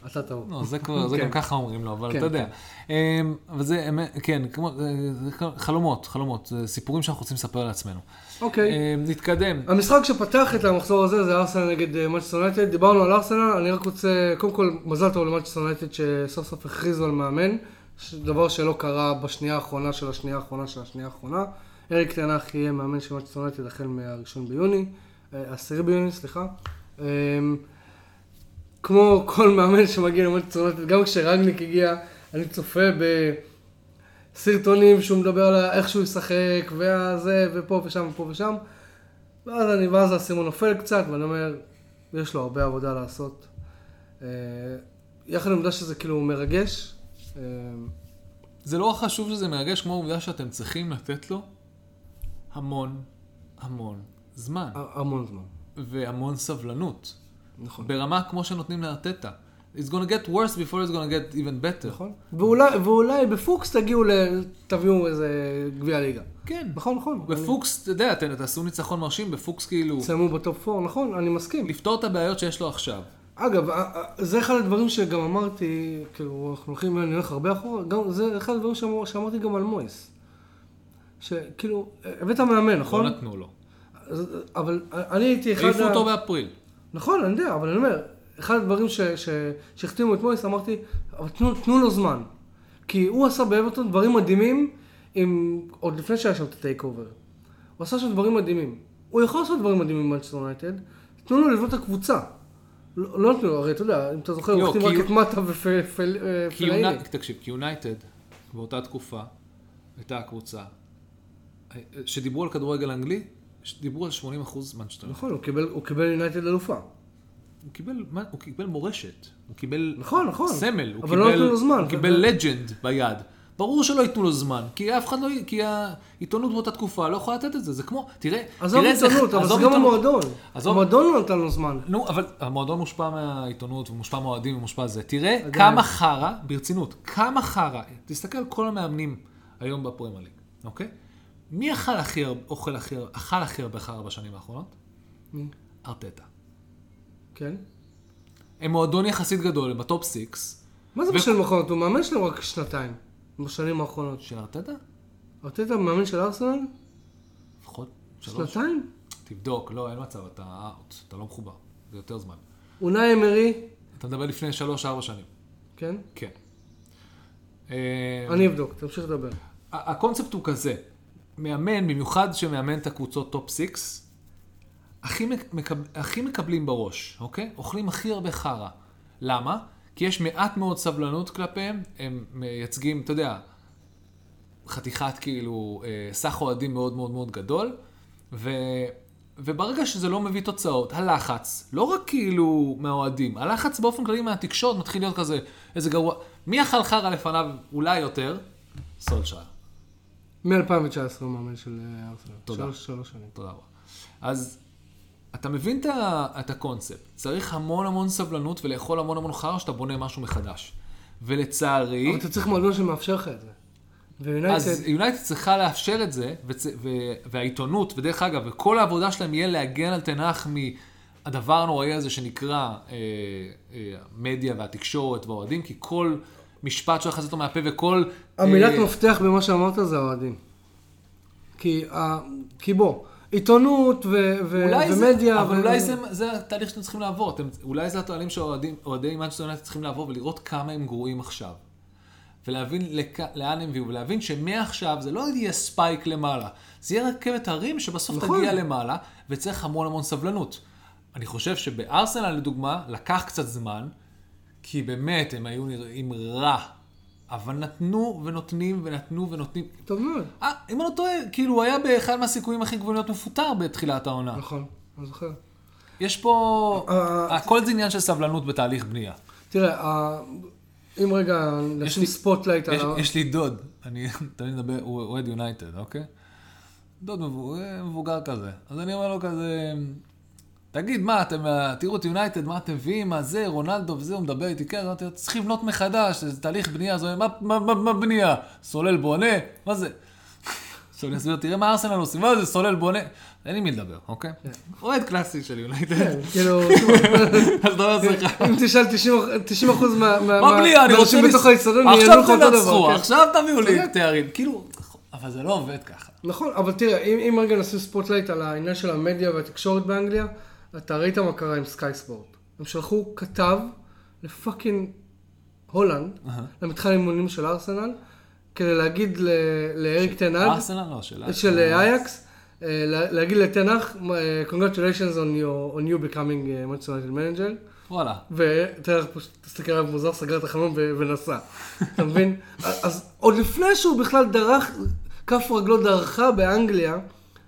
אתה טוב. לא, זה כבר, זה כן. גם ככה אומרים לו, אבל כן, אתה יודע. אמ, אבל זה, כן, חלומות, חלומות, סיפורים שאנחנו רוצים לספר לעצמנו. אוקיי. אמ, נתקדם. המשחק שפתח את המחזור הזה זה ארסנל נגד מנצ'סטר יונייטד. דיברנו על ארסנל, אני רק רוצה, קודם כל, מזל טוב למנצ'סטר יונייטד שסוף סוף הכריזו על מאמן, דבר שלא קרה בשנייה האחרונה של השנייה האחרונה של השנייה האחרונה. אריק טן האח יהיה מאמן של מנצ'סטר יונייטד החל מהראשון ביוני, אה, עשירי ביוני, סליחה. אמ, כמו כל מאמן שמגיע למנצ'סטר יונייטד, גם כשרגניק הגיע, אני צופה בסרטונים שהוא מדבר על איך שהוא ישחק, והזה, ופה ושם ופה ושם. ואז אני, ואז האסימון נופל קצת, ואני אומר, יש לו הרבה עבודה לעשות. אה, יחד עם העובדה שזה כאילו מרגש, זה לא חשוב שזה מרגש כמו העובדה שאתם צריכים לתת לו המון, המון זמן, המון זמן. והמון סבלנות. נכון. ברמה כמו שנותנים לארטטה. It's gonna get worse before it's gonna get even better. נכון. ואולי, ואולי בפוקס תגיעו ל... תביאו איזה גביע ליגה. כן. נכון, נכון. בפוקס, אתה יודע, אתם תעשו ניצחון מרשים, בפוקס כאילו, תסיימו בטופ 4, נכון, אני מסכים. לפתור את הבעיות שיש לו עכשיו. אגב, זה אחד הדברים שגם אמרתי, כאילו, אנחנו הולכים, אני הולך הרבה אחורה, גם זה אחד הדברים שאמר, שאמרתי גם על מויס. שכאילו, הבאת מאמן, לא נכון? נתנו לו. אבל אני הייתי אחד... העיפו אותו באפריל. נכון, אני יודע, אבל אני אומר, אחד הדברים שהחתימו את מויס, אמרתי, אבל תנו, תנו לו זמן. כי הוא עשה באברטון דברים מדהימים, עם, עוד לפני שהיה שם את ה takeover. הוא עשה שם דברים מדהימים. הוא יכול לעשות דברים מדהימים במנצ'סטר יונייטד, תנו לו לבנות את הקבוצה. לא לא נתנו לו, הרי אתה יודע, אם אתה זוכר, לא, הוא החתים רק את מטה ופלאיני. יוני- תקשיב, כי יונייטד, באותה תקופה, הייתה הקבוצה, אה, שדיברו על כדורגל אנגלי, דיברו על 80 אחוז מנצ'סטר. נכון, הוא קיבל- הוא קיבל יונייטד אלופה. הוא קיבל, מה- הוא קיבל מורשת, הוא קיבל נכון, נכון. סמל, הוא אבל לא קיבל, נתנו לו זמן. הוא קיבל legend ביד. ברור שלא ייתנו לו זמן, כי אף אחד לא, כי העיתונות באותה תקופה לא יכולה לתת את זה, זה כמו, תראה, עזוב עיתונות, אבל זה גם. המועדון. המועדון לא נתן לו זמן. נו, אבל המועדון מושפע מהעיתונות, ומושפע מהאוהדים, ומושפע זה. תראה. כמה חרא, ברצינות, כמה חרא, תסתכל על כל המאמנים היום בפרמייר ליג, אוקיי? מי אכל הכי הרבה, אוכל הכי הרבה, אכל הכי הרבה חרא בשנים האחרונות? מי? ארטטה. כן. הם מועדון יחסית גדול, הם בטופ סיקס. מה זה ו- בשנים האחרונות? הוא מאמן שלו רק שנתיים. בשנים האחרונות. של ארטטה? ארטטה מאמן של ארסנל? לפחות שלוש. שנתיים? תבדוק, לא, אין מצב, אתה out, אתה לא מחובר. זה יותר זמן. אונאי אמרי? אתה מדבר לפני שלוש-ארבע שנים. כן. כן. אה, אני אבדוק, תמשיך לדבר. הקונספט הוא כזה, מאמן, במיוחד שמאמן את הקבוצות טופ סיקס, הכי, מק- מקב... הכי מקבלים בראש, אוקיי? אוכלים הכי הרבה חרא. למה? כי יש מעט מאוד סבלנות כלפיהם, הם מייצגים, אתה יודע, חתיכת כאילו, אה, סך אוהדים מאוד מאוד מאוד גדול, ו... וברגע שזה לא מביא תוצאות, הלחץ, לא רק כאילו מהאוהדים, הלחץ באופן כללי מהתקשורת מתחיל להיות כזה, איזה גרוע. מי אכל חרא לפניו אולי יותר? סולשייר. מ-2019 הוא מאמן של אה, ארסנל. תודה. שלוש- שלוש שנים. תודה רבה. אז אתה מבין את הקונספט. צריך המון המון סבלנות ולאכול המון המון חרא שאתה בונה משהו מחדש. ולצערי, אבל אתה צריך מועדון שמאפשר לך את זה. ויונייטד, אז יונייטד צריכה לאפשר את זה, וצ... ו... והעיתונות, ודרך אגב, וכל העבודה שלהם יהיה להגן על תנח מהדבר הנוראי הזה שנקרא אה, אה, המדיה והתקשורת והאוהדים, כי כל משפט שהולך לצאת לו מהפה וכל... המילת אה, מפתח במה שאמרת זה האוהדים. כי בוא, עיתונות ו- ו- ומדיה, זה, אבל ו- אולי זה, זה התהליך שאתם צריכים לעבור. אתם, אולי זה התהליך שאוהדי מנצ'סטר יונייטד צריכים לעבור ולראות כמה הם גרועים עכשיו. ולהבין לכ... לאן הם הביאו, ולהבין שמעכשיו זה לא יהיה spike למעלה, זה יהיה רכבת הרים שבסוף נכון. תגיע למעלה, וצריך המון המון סבלנות. אני חושב שבארסנל לדוגמה, לקח קצת זמן, כי באמת הם היו נראים רע, אבל נתנו ונותנים ונתנו ונותנים. טוב מאוד, אה, אם אני לא טועה, כאילו הוא היה באחד מהסיכויים הכי גבוהים להיות מפוטר בתחילת העונה. נכון, אני זוכר. יש פה... אה, הכל זה עניין של סבלנות בתהליך בנייה. תראה, ה- אם רגע נשים לי- spotlight על ה... יש לי דוד, אני תמיד מדבר, הוא אוהד יונייטד, אוקיי? דוד מבוגר כזה. אז אני אומר לו כזה, תגיד, מה, אתם, תראו את יונייטד, מה אתם מביאים, מה זה, רונלדו וזה, הוא מדבר איתי, כן, אמרתי, צריכים לבנות מחדש, זה תהליך בנייה, אומר, מה, מה, מה, מה בנייה? סולל בונה? מה זה? עכשיו אני אסביר, תראה מה ארסנל עושים, מה זה, סולל בונה? אין לי מי לדבר, אוקיי? אוהד קלאסי של יונייטד. כן, כאילו, אז אומר לעצמך, אם תשאל 90 אחוז מה... מה- בלי, אני רוצה... בתוך האיצטדיון, עכשיו יענו לך אותו דבר. כן. עכשיו תביאו לי. תארים. כאילו, אבל זה לא עובד ככה. נכון, אבל תראה, אם, אם רגע נשים spotlight על העניין של המדיה והתקשורת באנגליה, אתה ראית מה קרה עם סקאי ספורט. הם שלחו כתב לפאקינג הולנד, למתחם אימונים של ארסנל, כדי להגיד לאריק טן האח, ארסנל לא, של של אה, אייאקס, אה, לה- להגיד לטן האח, אה, congratulations on your, on you becoming uh, Manchester United manager. וואלה. ותראה, פשוט תסתכל עליו מוזר, סגר את החלון ו- ונסע. אתה מבין? אז עוד לפני שהוא בכלל דרך, כף רגלו דרכה באנגליה,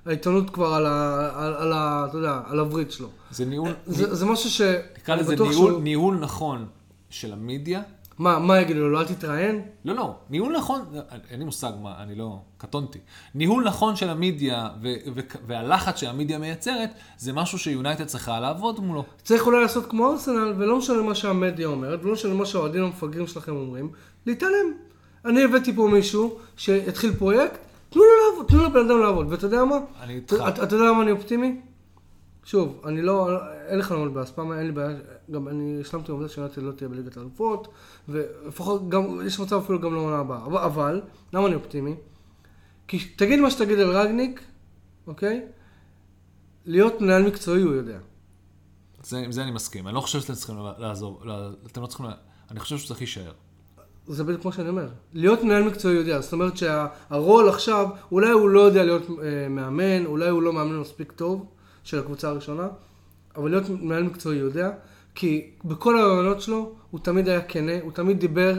העיתונות כבר על ה... על, על ה... אתה יודע, על הווריד שלו. זה ניהול, זה, זה משהו ש... נקרא לזה ניהול- שהוא- ניהול נכון של המדיה. מה, מה יגידו לו? לא, אל תתראיין? לא, לא, ניהול נכון, אין לי מושג מה, אני לא, קטונתי. ניהול נכון של המדיה ו- ו- והלחץ שהמדיה מייצרת, זה משהו שיונייטד צריכה לעבוד מולו. צריך אולי לעשות כמו ארסנל, ולא משנה מה שהמדיה אומרת, ולא משנה מה שהאוהדים המפגרים שלכם אומרים, להתעלם. אני הבאתי פה מישהו שיתחיל פרויקט, תנו לו לעבוד, תנו לבן אדם לעבוד, ואתה יודע מה? אני איתך. אתה יודע למה אני אופטימי? שוב, אני לא, אין לך לעמוד באספמיה, אין לי בעיה, גם אני השלמתי עם העובדה שיונתן לא תהיה בליגת האלופות, ולפחות גם, יש מצב אפילו גם לעונה הבאה. אבל, אבל, למה אני אופטימי? כי תגיד מה שתגיד על רגניק, אוקיי? להיות מנהל מקצועי הוא יודע. זה, עם זה אני מסכים. אני לא חושב שאתם צריכים לעזור, לא, אתם לא צריכים, אני חושב שצריך להישאר. זה בדיוק כמו שאני אומר. להיות מנהל מקצועי יודע, זאת אומרת שהרול עכשיו, אולי הוא לא יודע להיות אה, מאמן, אולי הוא לא מאמן מספיק טוב של הקבוצה הראשונה, אבל להיות מנהל מקצועי יודע, כי בכל הרעיונות שלו הוא תמיד היה כנה, הוא תמיד דיבר,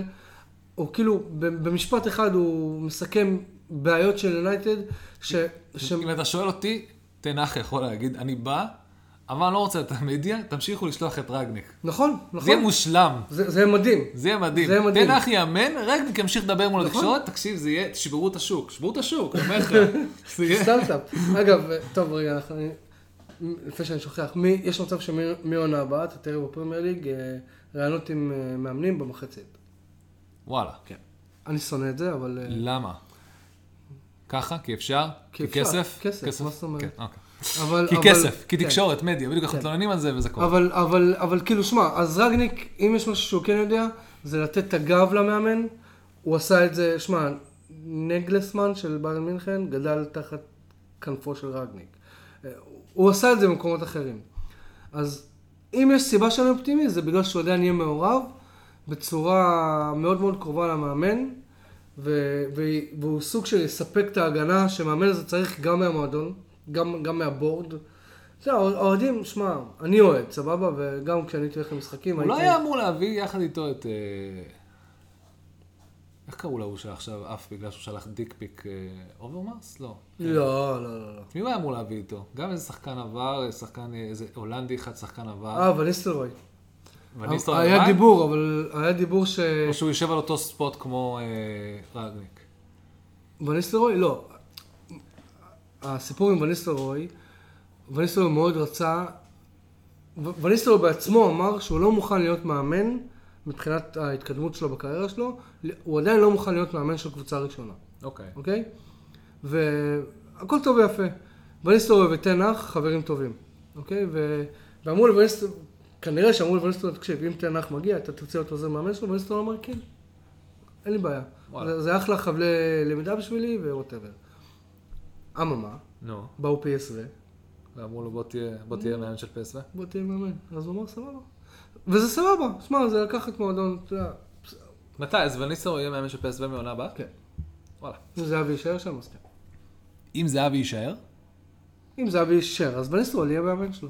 הוא כאילו, במשפט אחד הוא מסכם בעיות של יונייטד, ש... ש... אם אתה שואל אותי, תנח יכול להגיד, אני בא, אבל אני לא רוצה את המדיה, תמשיכו לשלוח את רגניק. נכון, זה יהיה נכון. מושלם. זה, זה מדהים. זה יהיה מדהים. זה יהיה מדהים. תנח יאמן, רגניק ימשיך לדבר מול נכון. התקשורת, תקשיב, זה יהיה, תשברו את השוק. שברו את השוק, אני אומר לך. סטארט-אפ. אגב, טוב רגע, אני- לפני שאני שוכח, מי, יש מצב שמעונה הבאה אתה תראה בפרמייר ליג אה, רעיונות עם אה, מאמנים במחצית. וואלה. אני שונא את זה, אבל... אה, למה? ככה? כי אפשר? כי כי אפשר. כסף? כסף, מה זאת אומרת? כן. אבל... כי אבל- כסף, כי כן. תקשורת, מדיה, בדיוק אנחנו כן. מתלוננים על זה וזה קורה. אבל, אבל, אבל כאילו, שמע, אז רגניק, אם יש משהו שהוא כן יודע, זה לתת את הגב למאמן. הוא עשה את זה, שמע, נגלסמן של ביירן מינכן גדל תחת כנפו של רגניק. אה, הוא עשה את זה במקומות אחרים. אז אם יש סיבה שאני אופטימי, זה בגלל שהוא עדיין יהיה מעורב בצורה מאוד מאוד קרובה למאמן, ו- והוא סוג של יספק את ההגנה שמאמן הזה צריך גם מהמועדון, גם, גם מהבורד. זה, האוהדים, שמע, אני אוהד, סבבה? וגם כשאני הייתי הולך למשחקים, הוא לא הייתי... היה אמור להביא יחד איתו את... אה, איך קראו להוא שעכשיו עף בגלל שהוא שלח דיק פיק אה, אוברמאס? לא. לא, לא, לא, לא. מי הוא היה אמור להביא איתו? גם איזה שחקן עבר, שחקן, איזה הולנדי אחד, שחקן עבר. אה, וניסטלרוי. וניסטלרוי היה? דיבור, אבל היה דיבור ש... או שהוא יושב על אותו spot כמו אה, רנגניק. וניסטלרוי? לא. הסיפור עם וניסטלרוי, וניסטלרוי מאוד רצה, ו- וניסטלרוי בעצמו אמר שהוא לא מוכן להיות מאמן מבחינת ההתקדמות שלו בקריירה שלו, הוא עדיין לא מוכן להיות מאמן של קבוצה ראשונה. אוקיי. אוקיי? והכל טוב ויפה. וניסטור ותנח חברים טובים, אוקיי? ו... ואמרו לווניסטור, כנראה שאמרו לווניסטור, תקשיב, אם תנח מגיע, אתה תרצה להיות עוזר מאמן שלו, וניסטור אמר כן. אין לי בעיה. וואלה. זה, זה אחלה חבלי למידה בשבילי וווטאבר. אממה, נו, באו PSV, ואמרו לו בוא תהיה, בוא תהיה מאמן של פסווה. בוא תהיה מאמן. אז הוא אמר סבבה. וזה סבבה, שמע, זה לקחת מועדון, אתה יודע, מתי? אז וניסו יהיה מאמן של פסווה מעונה הבאה? כן. וואלה. אם זהבי יישאר שם, אז כן. אם זהבי יישאר? אם זהבי יישאר, אז בניסטרול יהיה מאמן שלו.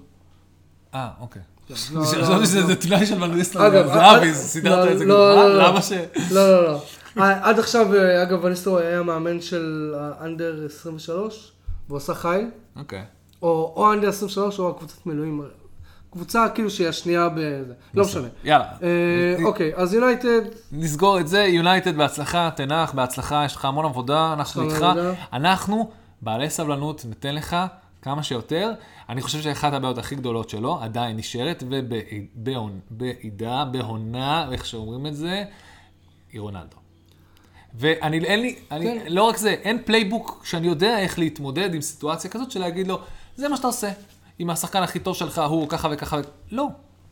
אה, אוקיי. לא, חשבתי לא, שזה לא. תנאי של וניסטו אגב, זהבי, אה, סידרת את זה לא, כבר. לא, לא. למה ש... לא, לא, לא. אה, עד עכשיו, אה, אגב, וניסטרול היה מאמן של האנדר 23, והוא עשה חיל. אוקיי. או under 23 או הקבוצת מילואים. קבוצה כאילו שהיא השנייה בזה. לא משנה. יאללה. אוקיי, אז יונייטד, נסגור את זה, יונייטד בהצלחה, טן האח בהצלחה, יש לך המון עבודה, אנחנו איתך. אנחנו, בעלי סבלנות, ניתן לך כמה שיותר. אני חושב שאחת הבעיות הכי גדולות שלו עדיין נשארת, ובעיטה, בעונה, איך שאומרים את זה, היא רונלדו. ואני, אין לי, אני, כן. לא רק זה, אין playbook שאני יודע איך להתמודד עם סיטואציה כזאת של להגיד לו, זה מה שאתה עושה. אם השחקן הכי טוב שלך הוא ככה וככה, לא,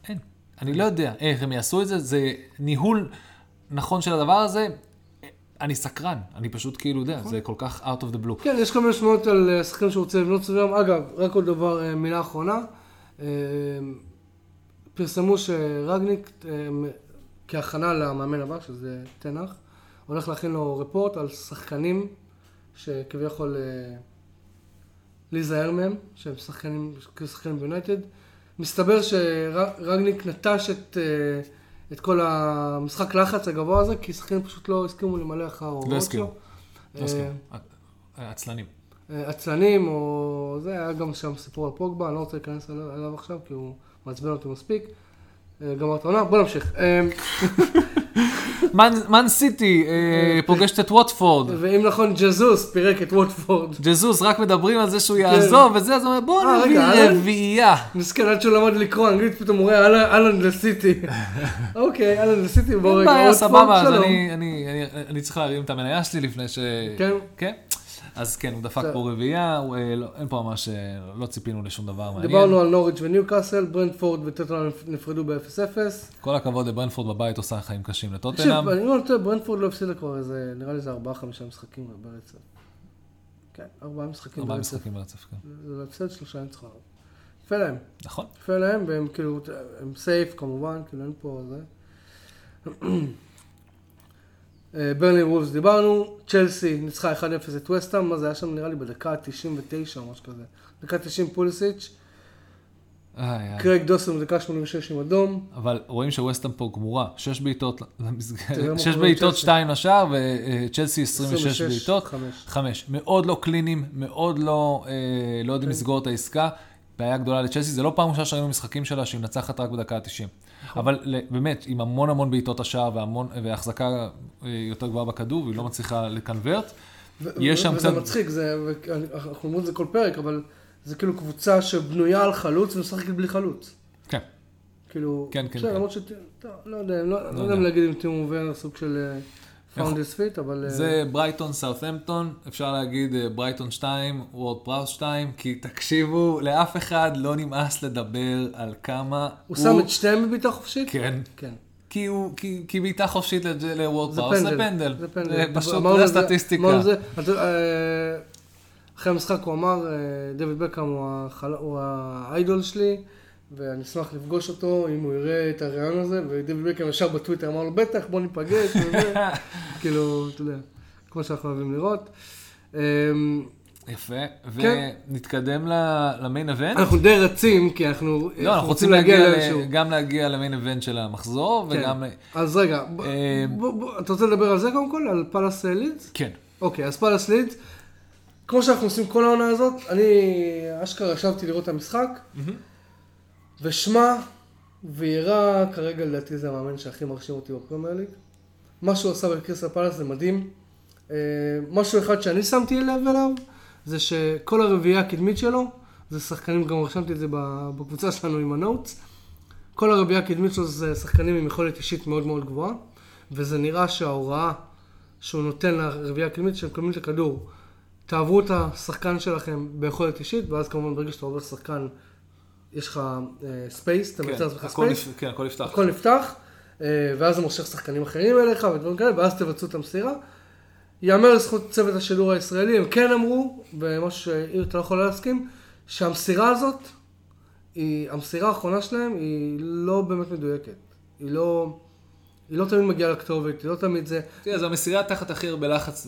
אין. אני לא יודע איך הם יעשו את זה, זה ניהול נכון של הדבר הזה. אני סקרן, אני פשוט כאילו יודע, זה כל כך out of the blue. כן, יש כל מיני שמועות על אה, שחקנים שרוצה לבנות סביבם. אגב, רק עוד דבר, אה, מילה אחרונה. אה, פרסמו שרגניק, כהכנה למאמן הבא, שזה תנח, הולך להכין לו רפורט על שחקנים שכביכול להיזהר מהם, שהם שחקנים, שחקנים ביונייטד. מסתבר שרגניק נטש את, אה, את כל המשחק לחץ הגבוה הזה, כי שחקנים פשוט לא הסכימו למלא אחר ההוראות שלו. הסכימו. לא אה, הסכים. עצלנים. אה, עצלנים, או זה, היה גם שם סיפור על פוגבה, אני לא רוצה להיכנס אליו עכשיו, כי הוא מעצבן אותי מספיק. אה, גמרת העונה, בוא נמשיך. אה, מן סיטי אה, פוגשת את ווטפורד. ואם נכון, ג'זוס פירק את ווטפורד. ג'זוס, רק מדברים על זה שהוא יעזוב וזה, אז הוא אומר, בוא כן. אה, נביא? רביעייה. מסכן, עד שהוא למד לקרוא אנגלית, פתאום הוא רואה "אהלן- לסיטי. אוקיי, אהלן לסיטי, בוא אין רגע, בעיה, ווטפורד, סבבה, אז שלום. אני- אני אני- אני צריך להרים את המניה שלי לפני ש... כן. אז כן, הוא דפק. פה רביעייה, אה, לא- אין פה ממש, אה, לא ציפינו לשום דבר מעניין. דיברנו על נוריץ' וניוקאסל, ברנדפורד וטוטנאם נפרדו ב-0-0. כל הכבוד לברנפורד בבית עושה חיים קשים תקשיב, לטוטנאם. אני לא טועה, ברנדפורד לא הפסידה כבר איזה, נראה לי זה ארבעה, חמישה משחקים ברצף. כן, ארבעה משחקים ארבעה ברצף. משחקים ברצף, כן. זה להפסד שלושה ניצחונות. יפה להם. נכון. יפה להם, והם כאילו, הם סייף כמובן, כאילו אין פה זה. ברלי וולפס דיברנו, צ'לסי ניצחה 1-0 את וסטאם, מה זה היה שם נראה לי בדקה ה-99 או משהו כזה. דקה 90 פוליסיץ'. קרייג דוסון בדקה 86 עם אדום. אבל רואים שווסטהאם פה גמורה, שש בעיטות תראה למסגרת, מה שש קורה עם בעיטות, צ'לסי. שתיים לשער, וצ'לסי 26 בעיטות, חמש. חמש. מאוד לא קלינים, מאוד לא אה, לא יודעים כן. לסגור את העסקה. בעיה גדולה לצ'לסי, זה לא פעם ראשונה שראינו משחקים שלה שהיא מנצחת רק בדקה ה-90. נכון. אבל באמת, עם המון המון בעיטות השער והחזקה אה, יותר גבוהה בכדור, והיא לא מצליחה לקנברט. יש שם וזה קצת- מצחיק, זה, ואני- אנחנו אומרים את זה כל פרק, אבל זה כאילו קבוצה שבנויה על חלוץ ומשחקת בלי חלוץ. כן, כאילו, כן, כן, כן. למרות ש... טוב, לא יודע, לא לא יודע יודע. אם להגיד אם טימו ורנר סוג של פאונדס פיט, אבל... אה, זה ברייטון סאות'המפטון, אפשר להגיד ברייטון 2, וורד פראוס 2, כי תקשיבו, לאף אחד לא נמאס לדבר על כמה הוא שם את שניהם בבעיטה חופשית? כן. כן. כי הוא, כי, כי בעיטה חופשית לוורד פראוס זה פנדל. זה פנדל. פשוט, אמרנו זה. אתה- אה, אחרי המשחק הוא אמר, אה, דויד בקאם הוא האיידול שלי, ואני אשמח לפגוש אותו אם הוא יראה את הרעיון הזה, ודויד בקאם ישר בטוויטר אמר לו, בטח, בוא ניפגש, וזה. כאילו, אתה יודע, כמו שאנחנו אוהבים לראות. אה, יפה, כן. ונתקדם למיין אבנט. אנחנו די רצים, כי אנחנו לא, אנחנו רוצים להגיע, לאיזשהו... גם להגיע למיין אבנט של המחזור, כן. וגם... אז רגע, ב- אה, אתה רוצה לדבר על זה קודם כל? על פאלאס לידס? כן. אוקיי, אז פאלאס לידס, כמו שאנחנו עושים כל העונה הזאת, אני אשכרה ישבתי לראות את המשחק, ושמע ויירה, כרגע לדעתי זה המאמן שהכי מרשים אותי בפרמייר ליג. מה שהוא עשה בקריסטל פאלאס זה מדהים. אה, משהו אחד שאני שמתי לב אליו, זה שכל הרביעייה הקדמית שלו, זה שחקנים, גם רשמתי את זה בקבוצה שלנו עם ה notes, כל הרביעייה הקדמית שלו זה שחקנים עם יכולת אישית מאוד מאוד גבוהה, וזה נראה שההוראה שהוא נותן לרביעייה הקדמית, שהם מקבלים את הכדור. תעברו את השחקן שלכם ביכולת אישית, ואז כמובן ברגע שאתה עובר שחקן, יש לך space, אתה כן, מייצר לעצמך space, כן, הכל נפתח. הכל נפתח, אה, ואז זה מושך שחקנים אחרים אליך ודברים כאלה, ואז תבצעו את המסירה. יאמר לזכות צוות השידור הישראלי, הם כן אמרו, ומשהו שאתה לא יכול להסכים, שהמסירה הזאת, היא, המסירה האחרונה שלהם היא לא באמת מדויקת. היא לא, היא לא תמיד מגיעה לכתובת, היא לא תמיד זה. תראה, זו המסירה תחת הכי הרבה לחץ,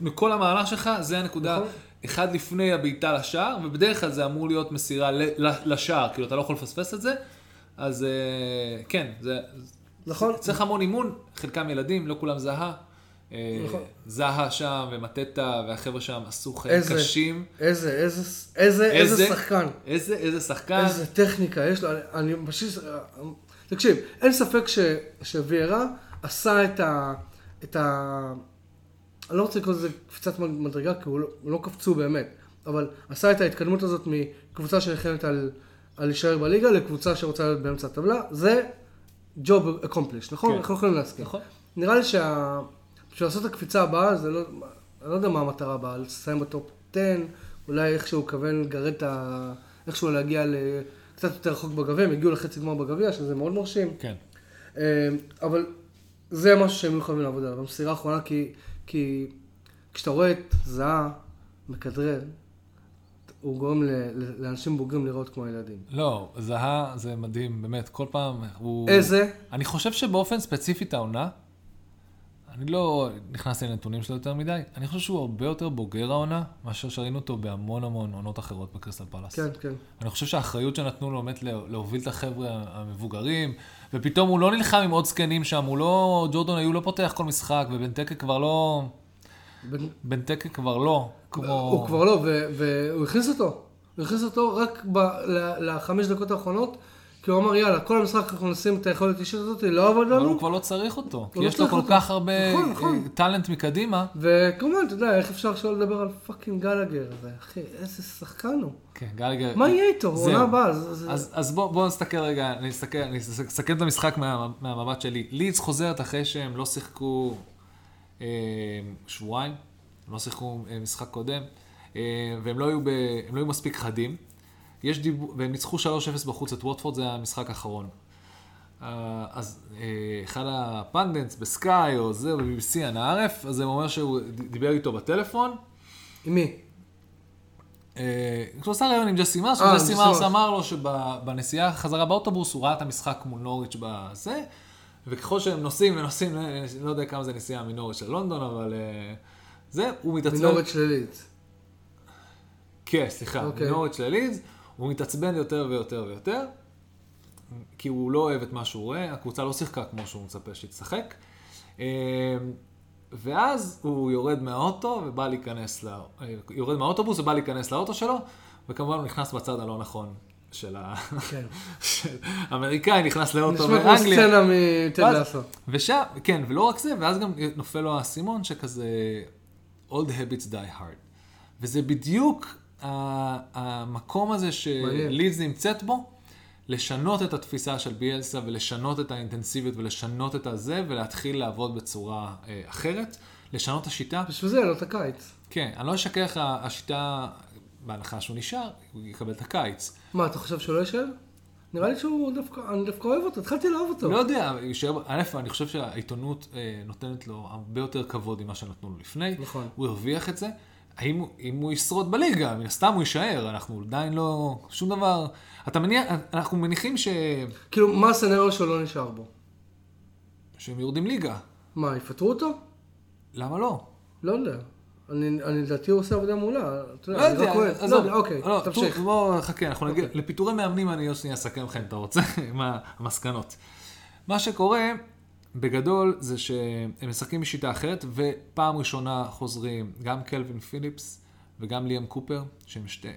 מכל המהלך שלך, זה הנקודה, נכון. אחד לפני הבעיטה לשער, ובדרך כלל זה אמור להיות מסירה לשער, כאילו אתה לא יכול לפספס את זה, אז אה, כן, זה... נכון. צריך המון אימון, חלקם ילדים, לא כולם זהה. אה, נכון. זהה שם, ומטטה, והחבר'ה שם עשו חיים איזה- קשים. איזה, איזה, איזה, איזה? שחקן. איזה, איזה שחקן. איזה טכניקה יש לו, אני, פשוט, תקשיב, אין ספק ש, שוויירה עשה את ה, את ה... אני לא רוצה לקרוא לזה קפיצת מדרגה, כי הוא לא, לא קפצו באמת, אבל עשה את ההתקדמות הזאת מקבוצה שנלחמת על, על להישאר בליגה לקבוצה שרוצה להיות באמצע הטבלה, זה job accomplished, נכון? כן. אנחנו יכולים להסכים. נכון. נראה לי שה... בשביל לעשות את הקפיצה הבאה, זה לא... אני לא יודע מה המטרה הבאה, לסיים בטופ 10, אולי איכשהו לכוון לגרד את ה... איכשהו להגיע ל... קצת יותר רחוק בגביע, הם הגיעו לחצי גמר בגביע, שזה מאוד מרשים. כן. אה, אבל זה משהו שהם יכולים לעבוד עליו. המסירה האחרונה, כי, כי כשאתה רואה את זהה מכדרר, הוא גורם לאנשים בוגרים לראות כמו ילדים. לא, זהה זה מדהים, באמת, כל פעם הוא... איזה? אני חושב שבאופן ספציפי את העונה, אני לא נכנסתי לנתונים שלו יותר מדי, אני חושב שהוא הרבה יותר בוגר העונה, מאשר שראינו אותו בהמון המון עונות אחרות בקריסטל פלאס. כן, כן. אני חושב שהאחריות שנתנו לו באמת לה- להוביל את החבר'ה המבוגרים, ופתאום הוא לא נלחם עם עוד זקנים שם, הוא לא, ג'ורדון היו לא פותח כל משחק, ובנטקה כבר לא, בן- כבר לא, כמו... הוא כבר לא, והוא הכניס אותו. הוא הכניס אותו רק לחמש דקות האחרונות, כי הוא אמר, יאללה, כל המשחק אנחנו נשים את היכולת אישית הזאת, לא עבד אבל לנו. הוא כבר לא צריך אותו, כי לא יש לו כל. כך הרבה נכון, נכון. אה, talent מקדימה. וכמובן, אתה יודע, איך אפשר שלא לדבר על fucking גלגר הזה, אחי, איזה שחקן הוא. כן, גלגר. מה יהיה איתו? עונה הבאה. אז, אז בוא, בוא נסתכל רגע, אני אסכם את המשחק מה, מהמבט שלי. לידס חוזרת אחרי שהם לא שיחקו אה, שבועיים, הם לא שיחקו אה, משחק קודם, והם לא היו, ב, הם לא היו מספיק חדים. יש דיבור, והם ניצחו 3-0 בחוץ את ווטפורד, זה המשחק האחרון. אה, אז אה, אחד הפנדנטס בסקאי או זה, ב-BBC אנא ערף, אז הם אומר שהוא דיבר איתו בטלפון, עם מי? אה, כשהוא עשה רעיון עם ג'סי מרס, ג'סי מרס. אמר לו שבנסיעה חזרה באוטובוס הוא ראה את המשחק מול נוריץ' בזה, וככל שהם נוסעים ונוסעים, לא יודע כמה זה נסיעה מנוריץ' ללונדון, אבל אה, זה, הוא מתעצבן, מינורת שלילית. כן, סליחה, אוקיי. מנוריץ' ללידס, הוא מתעצבן יותר ויותר ויותר, כי הוא לא אוהב את מה שהוא רואה, הקבוצה לא שיחקה כמו שהוא מצפה שהיא תשחק. אה, ואז הוא יורד מהאוטו ובא להיכנס, ל... אה, יורד מהאוטובוס ובא להיכנס לאוטו שלו, וכמובן הוא נכנס בצד הלא נכון של ה... כן. של האמריקאי, נכנס לאוטו נשמע כמו באנגליה. סצנה ואז- לאסו. ושם, כן, ולא רק זה, ואז גם נופל לו האסימון שכזה, old habits die hard. וזה בדיוק המקום הזה. שלידס נמצאת בו, לשנות את התפיסה של ביאלסה ולשנות את האינטנסיביות ולשנות את הזה ולהתחיל לעבוד בצורה אה, אחרת, לשנות את השיטה. בשביל זה לו את הקיץ. כן, אני לא אשקר לך, השיטה, בהנחה שהוא נשאר, הוא יקבל את הקיץ. מה, אתה חושב שהוא לא יישאר? נראה לי שהוא דווקא, אני דווקא אוהב אותו, התחלתי לאהוב אותו. לא יודע, יישאר- א', אני חושב שהעיתונות אה, נותנת לו הרבה יותר כבוד ממה שנתנו לו לפני. נכון. הוא הרוויח את זה. האם אם הוא ישרוד בליגה, מן הסתם הוא יישאר, אנחנו עדיין לא... שום דבר... אתה מניח, אנחנו מניחים ש... כאילו, מה הסצנריו שהוא לא נשאר בו? שהם יורדים ליגה. מה, יפטרו אותו? למה לא? לא יודע. אני, אני לדעתי הוא עושה עבודה מעולה. אתה לא יודע, אני יודע, רק. לא. יודע, אוקיי, לא, תמשיך. בוא חכה, אנחנו נגיע... אוקיי. לפיטורי מאמנים אני עוד שנייה אסכם לך אם אתה רוצה, מה המסקנות. מה שקורה, בגדול, זה שהם משחקים בשיטה אחרת, ופעם ראשונה חוזרים גם קלווין פיליפס וגם ליאם קופר, שהם שתי...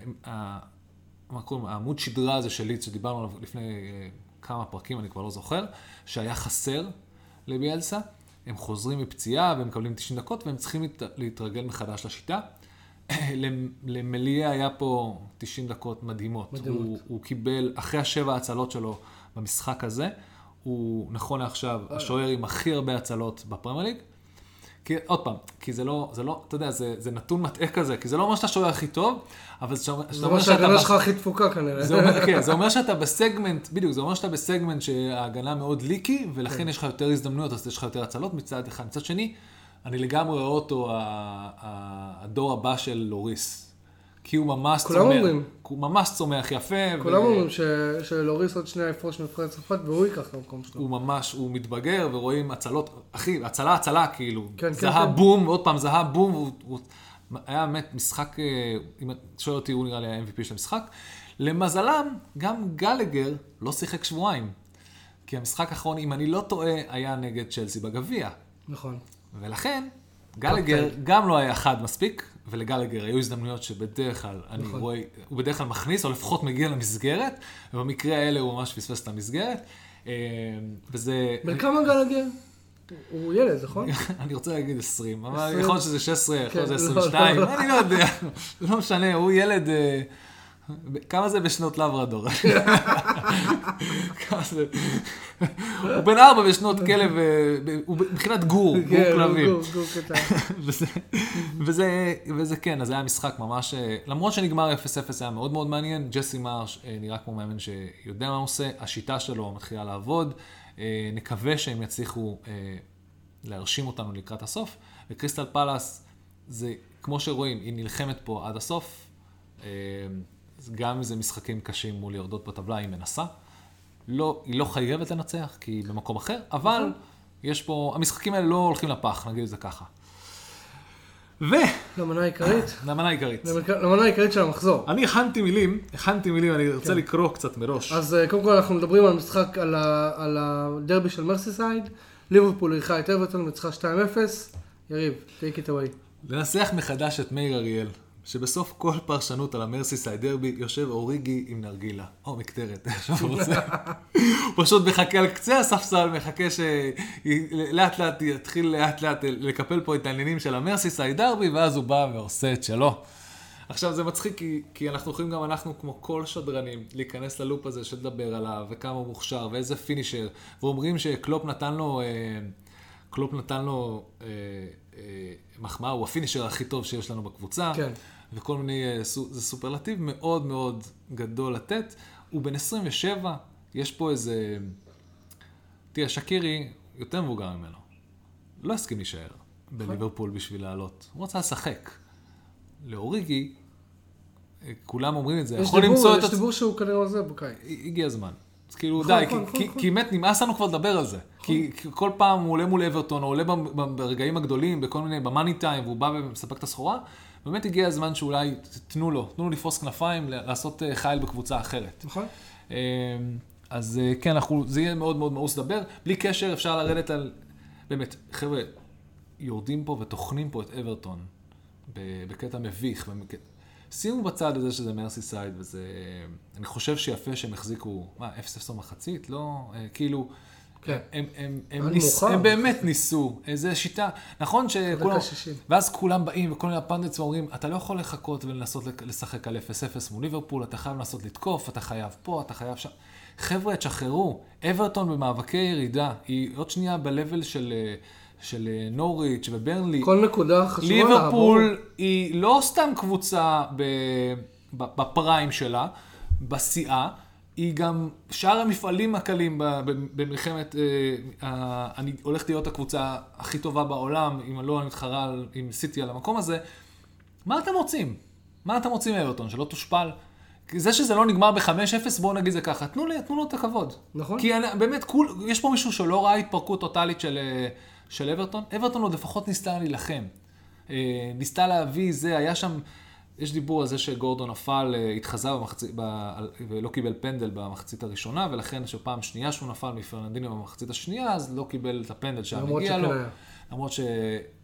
מה קוראים? העמוד שדרה הזה של ליץ, שדיברנו עליו לפני אה, כמה פרקים, אני כבר לא זוכר, שהיה חסר לביאלסה. הם חוזרים מפציעה והם מקבלים 90 דקות והם צריכים להת- להתרגל מחדש לשיטה. למ- למליה היה פה 90 דקות מדהימות. מדהימות. הוא, הוא קיבל, אחרי השבע הצלות שלו במשחק הזה, הוא נכון לעכשיו השוער עם הכי הרבה הצלות בפרמייר ליג. כי, עוד פעם, כי זה לא, זה לא, אתה יודע, זה, זה נתון מטעה כזה, כי זה לא אומר שאתה שוער הכי טוב, אבל זה אומר זה אומר שההגנה שלך הכי תפוקה כנראה. זה אומר, כן, זה אומר שאתה בסגמנט, בדיוק, זה אומר שאתה בסגמנט שההגנה מאוד ליקי, ולכן כן. יש לך יותר הזדמנויות, אז יש לך יותר הצלות מצד אחד. מצד שני, אני לגמרי רואה אותו הדור הבא של לוריס. כי הוא ממש כולם צומח, אומרים. הוא ממש צומח יפה. כולם ו- אומרים ש- שלאוריס עוד שנייה יפרוש מנבחרת צרפת והוא ייקח את המקום שלו. הוא ממש, הוא מתבגר, ורואים הצלות, אחי, הצלה הצלה, כאילו. כן, כן, היה כן. בום, עוד פעם, זה היה בום, הוא, הוא היה באמת משחק, אה, אם אתה שואל אותי, הוא נראה לי ה-MVP של המשחק. למזלם, גם גלגר לא שיחק שבועיים. כי המשחק האחרון, אם אני לא טועה, היה נגד צ'לסי בגביע. נכון. ולכן, גלגר גם לא היה חד מספיק, ולגלגר היו הזדמנויות שבדרך כלל, אני נכון. רואה, הוא בדרך כלל מכניס, או לפחות מגיע למסגרת, ובמקרה האלה הוא ממש פספס את המסגרת. אה, וזה... בן כמה גלגר? הוא ילד, נכון? אני רוצה להגיד 20, אבל 20. יכול להיות שזה 16, יכול להיות כן, שזה לא, 22, לא, לא. אני לא יודע, לא משנה, הוא ילד... כמה זה בשנות לברדור? כמה זה? הוא בן ארבע בשנות כלב, אה, הוא מבחינת גור, גור כן, כלבים. גור, קטן. וזה, כן, אז זה היה משחק ממש, אה, למרות שנגמר 0-0 היה מאוד מאוד מעניין, ג'סי מרש אה, נראה כמו מאמן שיודע מה הוא עושה, השיטה שלו מתחילה לעבוד, נקווה שהם יצליחו להרשים אותנו לקראת הסוף, וקריסטל פלאס, זה כמו שרואים, היא נלחמת פה עד הסוף, גם אם זה משחקים קשים מול יורדות בטבלה, היא מנסה. לא, היא לא חייבת לנצח, כי היא במקום אחר, אבל נכון. יש פה, המשחקים האלה לא הולכים לפח, נגיד את זה ככה. ו... למנה העיקרית. למנה העיקרית. למנה העיקרית של המחזור. אני הכנתי מילים, הכנתי מילים, אני רוצה כן. לקרוא קצת מראש. אז אה, קודם כל אנחנו מדברים על משחק, על ה- על הדרבי של מרסיסייד. ליברפול אירחה את אברטון וניצחה 2-0. יריב, take it away. לנסח מחדש את מאיר אריאל, שבסוף כל פרשנות על המרסיסייד derby יושב אוריגי עם נרגילה, או מקטרת, איך שהוא רוצה. הוא פשוט מחכה על קצה הספסל, מחכה שלאט לאט יתחיל לאט לאט לקפל פה את העניינים של המרסיסייד derby, ואז הוא בא ועושה את שלו. עכשיו זה מצחיק כי, כי אנחנו יכולים גם אנחנו כמו כל שדרנים להיכנס ל loop הזה של לדבר עליו וכמה הוא מוכשר ואיזה finisher ואומרים שקלופ נתן לו, אה, קלופ נתן לו אה, אה, מחמאה, הוא ה finisher הכי טוב שיש לנו בקבוצה כן. וכל מיני, אה, זה סופרלטיב מאוד מאוד גדול לתת. הוא בן 27, יש פה איזה, תראה שקירי יותר מבוגר ממנו, לא הסכים להישאר בליברפול בשביל לעלות, הוא רצה לשחק. לאוריגי, אה, כולם אומרים את זה, יכול דיבור- למצוא את יש דיבור שהוא כנראה עוזב בקיץ. הגיע הזמן. אז כאילו נכון, די, נכון, כי- נכון, באמת נמאס לנו כבר לדבר על זה. כי כל פעם הוא עולה מול אברטון, או עולה ברגעים הגדולים, בכל מיני, במאני טיים, והוא בא ומספק את הסחורה, באמת הגיע הזמן שאולי תנו לו, תנו לו לפרוס כנפיים, לעשות אה, חייל בקבוצה אחרת. נכון? אמ, אז אה, כן, אנחנו, זה יהיה מאוד מאוד מאוס לדבר. בלי קשר, אפשר לרדת על... באמת, חבר'ה, יורדים פה וטוחנים פה את אברטון בקטע מביך. במק... שימו בצד את זה שזה מרסיסייד, וזה... אני חושב שיפה שהם החזיקו, מה, 0-0 במחצית? לא, אה, כאילו... כן. הם, הם, הם, ניס. הם באמת ניסו, איזה שיטה, נכון שכולם, דקה 60. ואז כולם באים וכל מיני ה pundits ואומרים, אתה לא יכול לחכות ולנסות לשחק על 0-0 מול ליברפול, אתה חייב לנסות לתקוף, אתה חייב פה, אתה חייב שם. חבר'ה, תשחררו, אברטון במאבקי ירידה, היא עוד שנייה ב-level של, אה, של אה, נוריץ' וברנלי. כל נקודה חשובה. ליברפול היא לא סתם קבוצה בפריים שלה, בשיאה, היא גם שאר המפעלים הקלים במלחמת, אה, אני הולכת להיות הקבוצה הכי טובה בעולם, אם לא אני מתחרה עם סיטי על המקום הזה. מה אתם רוצים? מה אתם רוצים מאברטון? שלא תושפל? זה שזה לא נגמר ב-5-0, בואו נגיד זה ככה, תנו, לי, תנו לו את הכבוד. נכון. כי אני, באמת, כול, יש פה מישהו שלא ראה התפרקות טוטאלית של, אה, של אברטון. אברטון עוד לפחות ניסתה להילחם. אה, ניסתה להביא זה, היה שם, יש דיבור על זה שגורדון נפל, אה, התחזה במחצית, ב, ולא קיבל פנדל במחצית הראשונה, ולכן שפעם שנייה שהוא נפל מפרננדיניו במחצית השנייה, אז לא קיבל את הפנדל שהיה מגיע לו. למרות ש...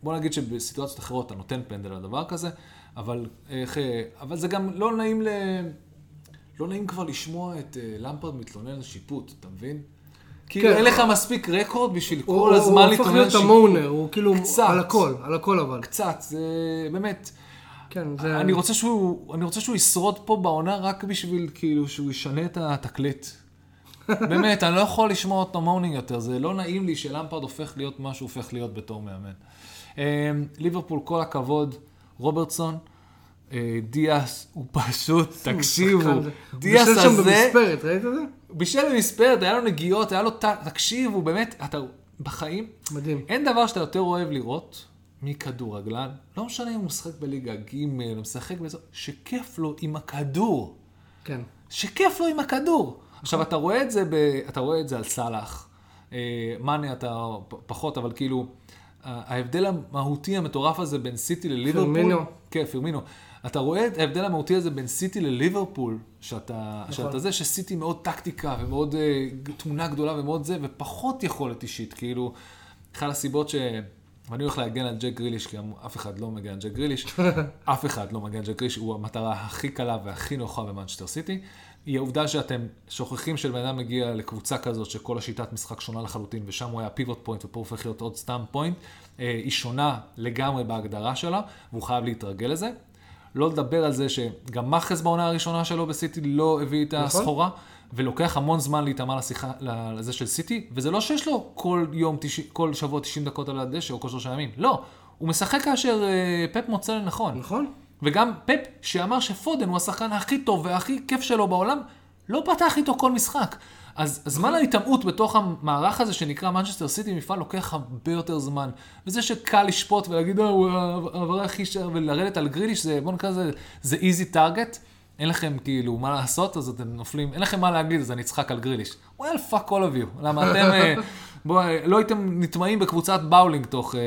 בוא נגיד שבסיטואציות אחרות אתה נותן פנדל על דבר כזה, אבל, איך, אה, אבל זה גם לא נעים ל... לא נעים כבר לשמוע את אה, למפרד מתלונן על שיפוט, אתה מבין? כאילו כן. אין לך מספיק רקורד בשביל הוא- כל הוא- הזמן הוא הופך להתלונן על להיות שיפוט. המונר, הוא כאילו קצת. על הכל, על הכל אבל. קצת, זה באמת... כן, זה... אני רוצה שהוא, אני רוצה שהוא ישרוד פה בעונה רק בשביל כאילו שהוא ישנה את התקליט. באמת, אני לא יכול לשמוע אותו מורנינג יותר, זה לא נעים לי שלמפרד הופך להיות מה שהוא הופך להיות בתור מאמן. אה, ליברפול, כל הכבוד, רוברטסון, אה, דיאס הוא פשוט, תקשיבו. דיאס הוא בישל שם הזה, במספרת, ראית את זה? בישל במספרת, היה לו נגיעות, היה לו, תקשיבו, באמת, אתה בחיים, מדהים. אין דבר שאתה יותר אוהב לראות מכדורגלן, לא משנה אם הוא משחק בליגה ג' משחק באזור, שכיף לו עם הכדור. כן. שכיף לו עם הכדור. עכשיו, אתה רואה את זה, ב... אתה רואה את זה על סאלח. אה, מאנה אתה פחות, אבל כאילו, ההבדל המהותי המטורף הזה בין סיטי לליברפול... פרמינו. כן, פרמינו. אתה רואה את ההבדל המהותי הזה בין סיטי לליברפול, שאתה, נכון. שאתה זה, שסיטי מאוד טקטיקה ומאוד אה, תמונה גדולה ומאוד זה, ופחות יכולת אישית. כאילו, אחת הסיבות ש... ואני הולך להגן על ג'ק גריליש, כי אף אחד לא מגן על ג'ק גריליש, אף אחד לא מגן על ג'ק גריליש, הוא המטרה הכי קלה והכי נוחה במנצ'סטר סיטי. היא העובדה שאתם שוכחים שבן אדם מגיע לקבוצה כזאת שכל השיטת משחק שונה לחלוטין, ושם הוא היה pivot point ופה הוא הופך להיות עוד stop point, אה, היא שונה לגמרי בהגדרה שלה, והוא חייב להתרגל לזה. לא לדבר על זה שגם מאחרז בעונה הראשונה שלו בסיטי לא הביא את נכון. ולוקח המון זמן להיטמע לשיחה, לזה של סיטי, וזה לא שיש לו כל יום, 90, כל שבוע 90 דקות על הדשא או כל שלושה ימים, לא. הוא משחק כאשר אה, פפ מוצא לנכון. נכון? וגם פפ, שאמר שפודן הוא השחקן הכי טוב והכי כיף שלו בעולם, לא פתח איתו כל משחק. אז זמן ההיטמעות בתוך המערך הזה שנקרא מנצ'סטר סיטי מפעל לוקח הרבה יותר זמן. וזה שקל לשפוט ולהגיד, אה, הוא העברה הכי שר, ולרדת על גריליש, זה, בוא נקרא לזה, זה easy target. אין לכם כאילו מה לעשות, אז אתם נופלים, אין לכם מה להגיד, אז אני אצחק על גריליש. well, fuck all of you. למה אתם, אה, בוא, אה, לא הייתם נטמעים בקבוצת באולינג תוך אה,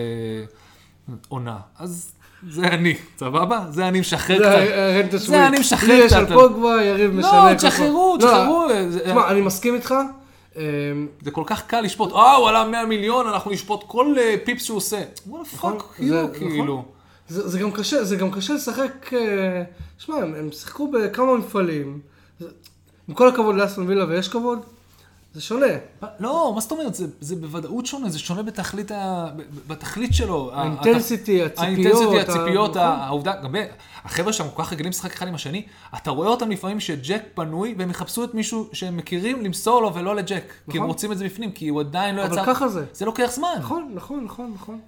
עונה. אז זה אני, סבבה? זה אני משחרר זה קצת. ה rant הזה. אני משחרר לי יש קצת. על פוגבה, יריב משנה. לא. תשחררו, לא, תשחררו. זה- תשמע, אני מסכים איתך. אמ, זה כל כך קל לשפוט, אה, הוא עלה 100 מיליון, אנחנו נשפוט כל אה, פיפס שהוא עושה. וואלה נכון, fuck נכון. כאילו. זה זה גם קשה, זה גם קשה לשחק, אה, שמע, הם הם שיחקו בכמה מפעלים. זה- עם כל הכבוד לאסטון וילה ויש כבוד, זה שונה. לא, מה זאת אומרת? זה, זה בוודאות שונה, זה שונה בתכלית, ה, בתכלית שלו. האינטנסיטי, ה- הציפיות, האינטנסיטי, ה- הציפיות, נכון. העובדה, גם ב- החבר'ה שם כל כך רגילים לשחק אחד עם השני, אתה רואה אותם לפעמים שג'ק פנוי, והם יחפשו את מישהו שהם מכירים למסור לו ולא לג'ק. כי הם נכון. רוצים את זה בפנים, כי הוא עדיין לא אבל יצא... ככה זה. זה לוקח זמן. נכון, נכון, נכון, נכון.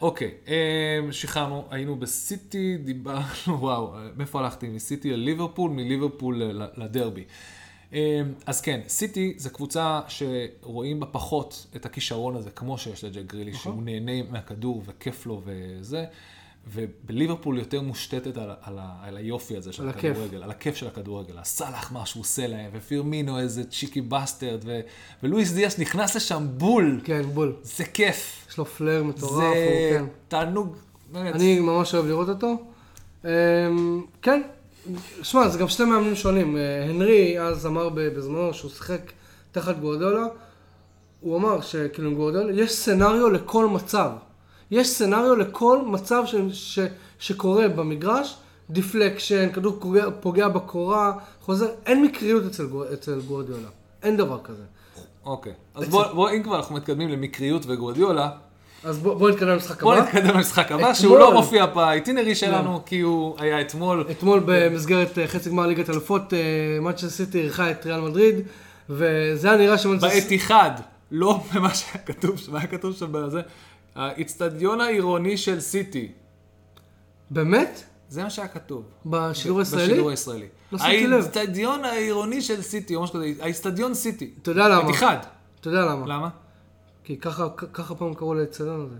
אוקיי, אמ, שחררנו, היינו בסיטי, דיברנו, וואו, מאיפה הלכתי? מסיטי לליברפול, מליברפול לדרבי. אמ, אז כן, סיטי זה קבוצה שרואים בה פחות את הכישרון הזה, כמו שיש לג'ק גרילי, נכון. שהוא נהנה מהכדור וכיף לו וזה, ובליברפול יותר מושתתת על, על, על היופי הזה של על. הכדורגל, על הכיף של הכדורגל, הסאלח מה שהוא עושה להם, ופירמינו איזה cheeky bastard, ו- ולואיס דיאס נכנס לשם בול, כן, בול. זה כיף. יש לו פלר מטורף, זה כן. תענוג, באמת. אני ממש אוהב לראות אותו. אמ, כן, שמע, זה גם שני מאמנים שונים. אה, הנרי אז אמר בזמנו שהוא שיחק תחת גוורדיולה, הוא אמר שכאילו עם גוורדיולה, יש scenario לכל מצב. יש scenario לכל מצב ש, ש, שקורה במגרש, deflection, כדור פוגע, פוגע בקורה, חוזר, אין מקריות אצל, גור- אצל גוורדיולה. אין דבר כזה. אוקיי. אז בוא, בוא, אם כבר אנחנו מתקדמים למקריות וגוורדיולה, אז בוא, בוא נתקדם למשחק בוא הבא. נתקדם למשחק הבא, שהוא לא מופיע ב itinerary שלנו, כי הוא היה אתמול. אתמול במסגרת אה, חצי גמר ליגת אלופות, מנצ'סטר סיטי אירחה את ריאל מדריד, וזה היה נראה שמנצ'סטר... באיתיחאד, לא במה שהיה כתוב, מה היה כתוב שם בזה? האיצטדיון העירוני של סיטי. באמת? זה מה שהיה כתוב. בשידור הישראלי? בשידור הישראלי. לא שמתי לב. האיצטדיון העירוני של סיטי, או משהו כזה, האיצטדיון סיטי. אתה יודע למה? אתיחד. אתה יודע למה? למה? כי ככה ככה פעם קראו לאצטדיון הזה.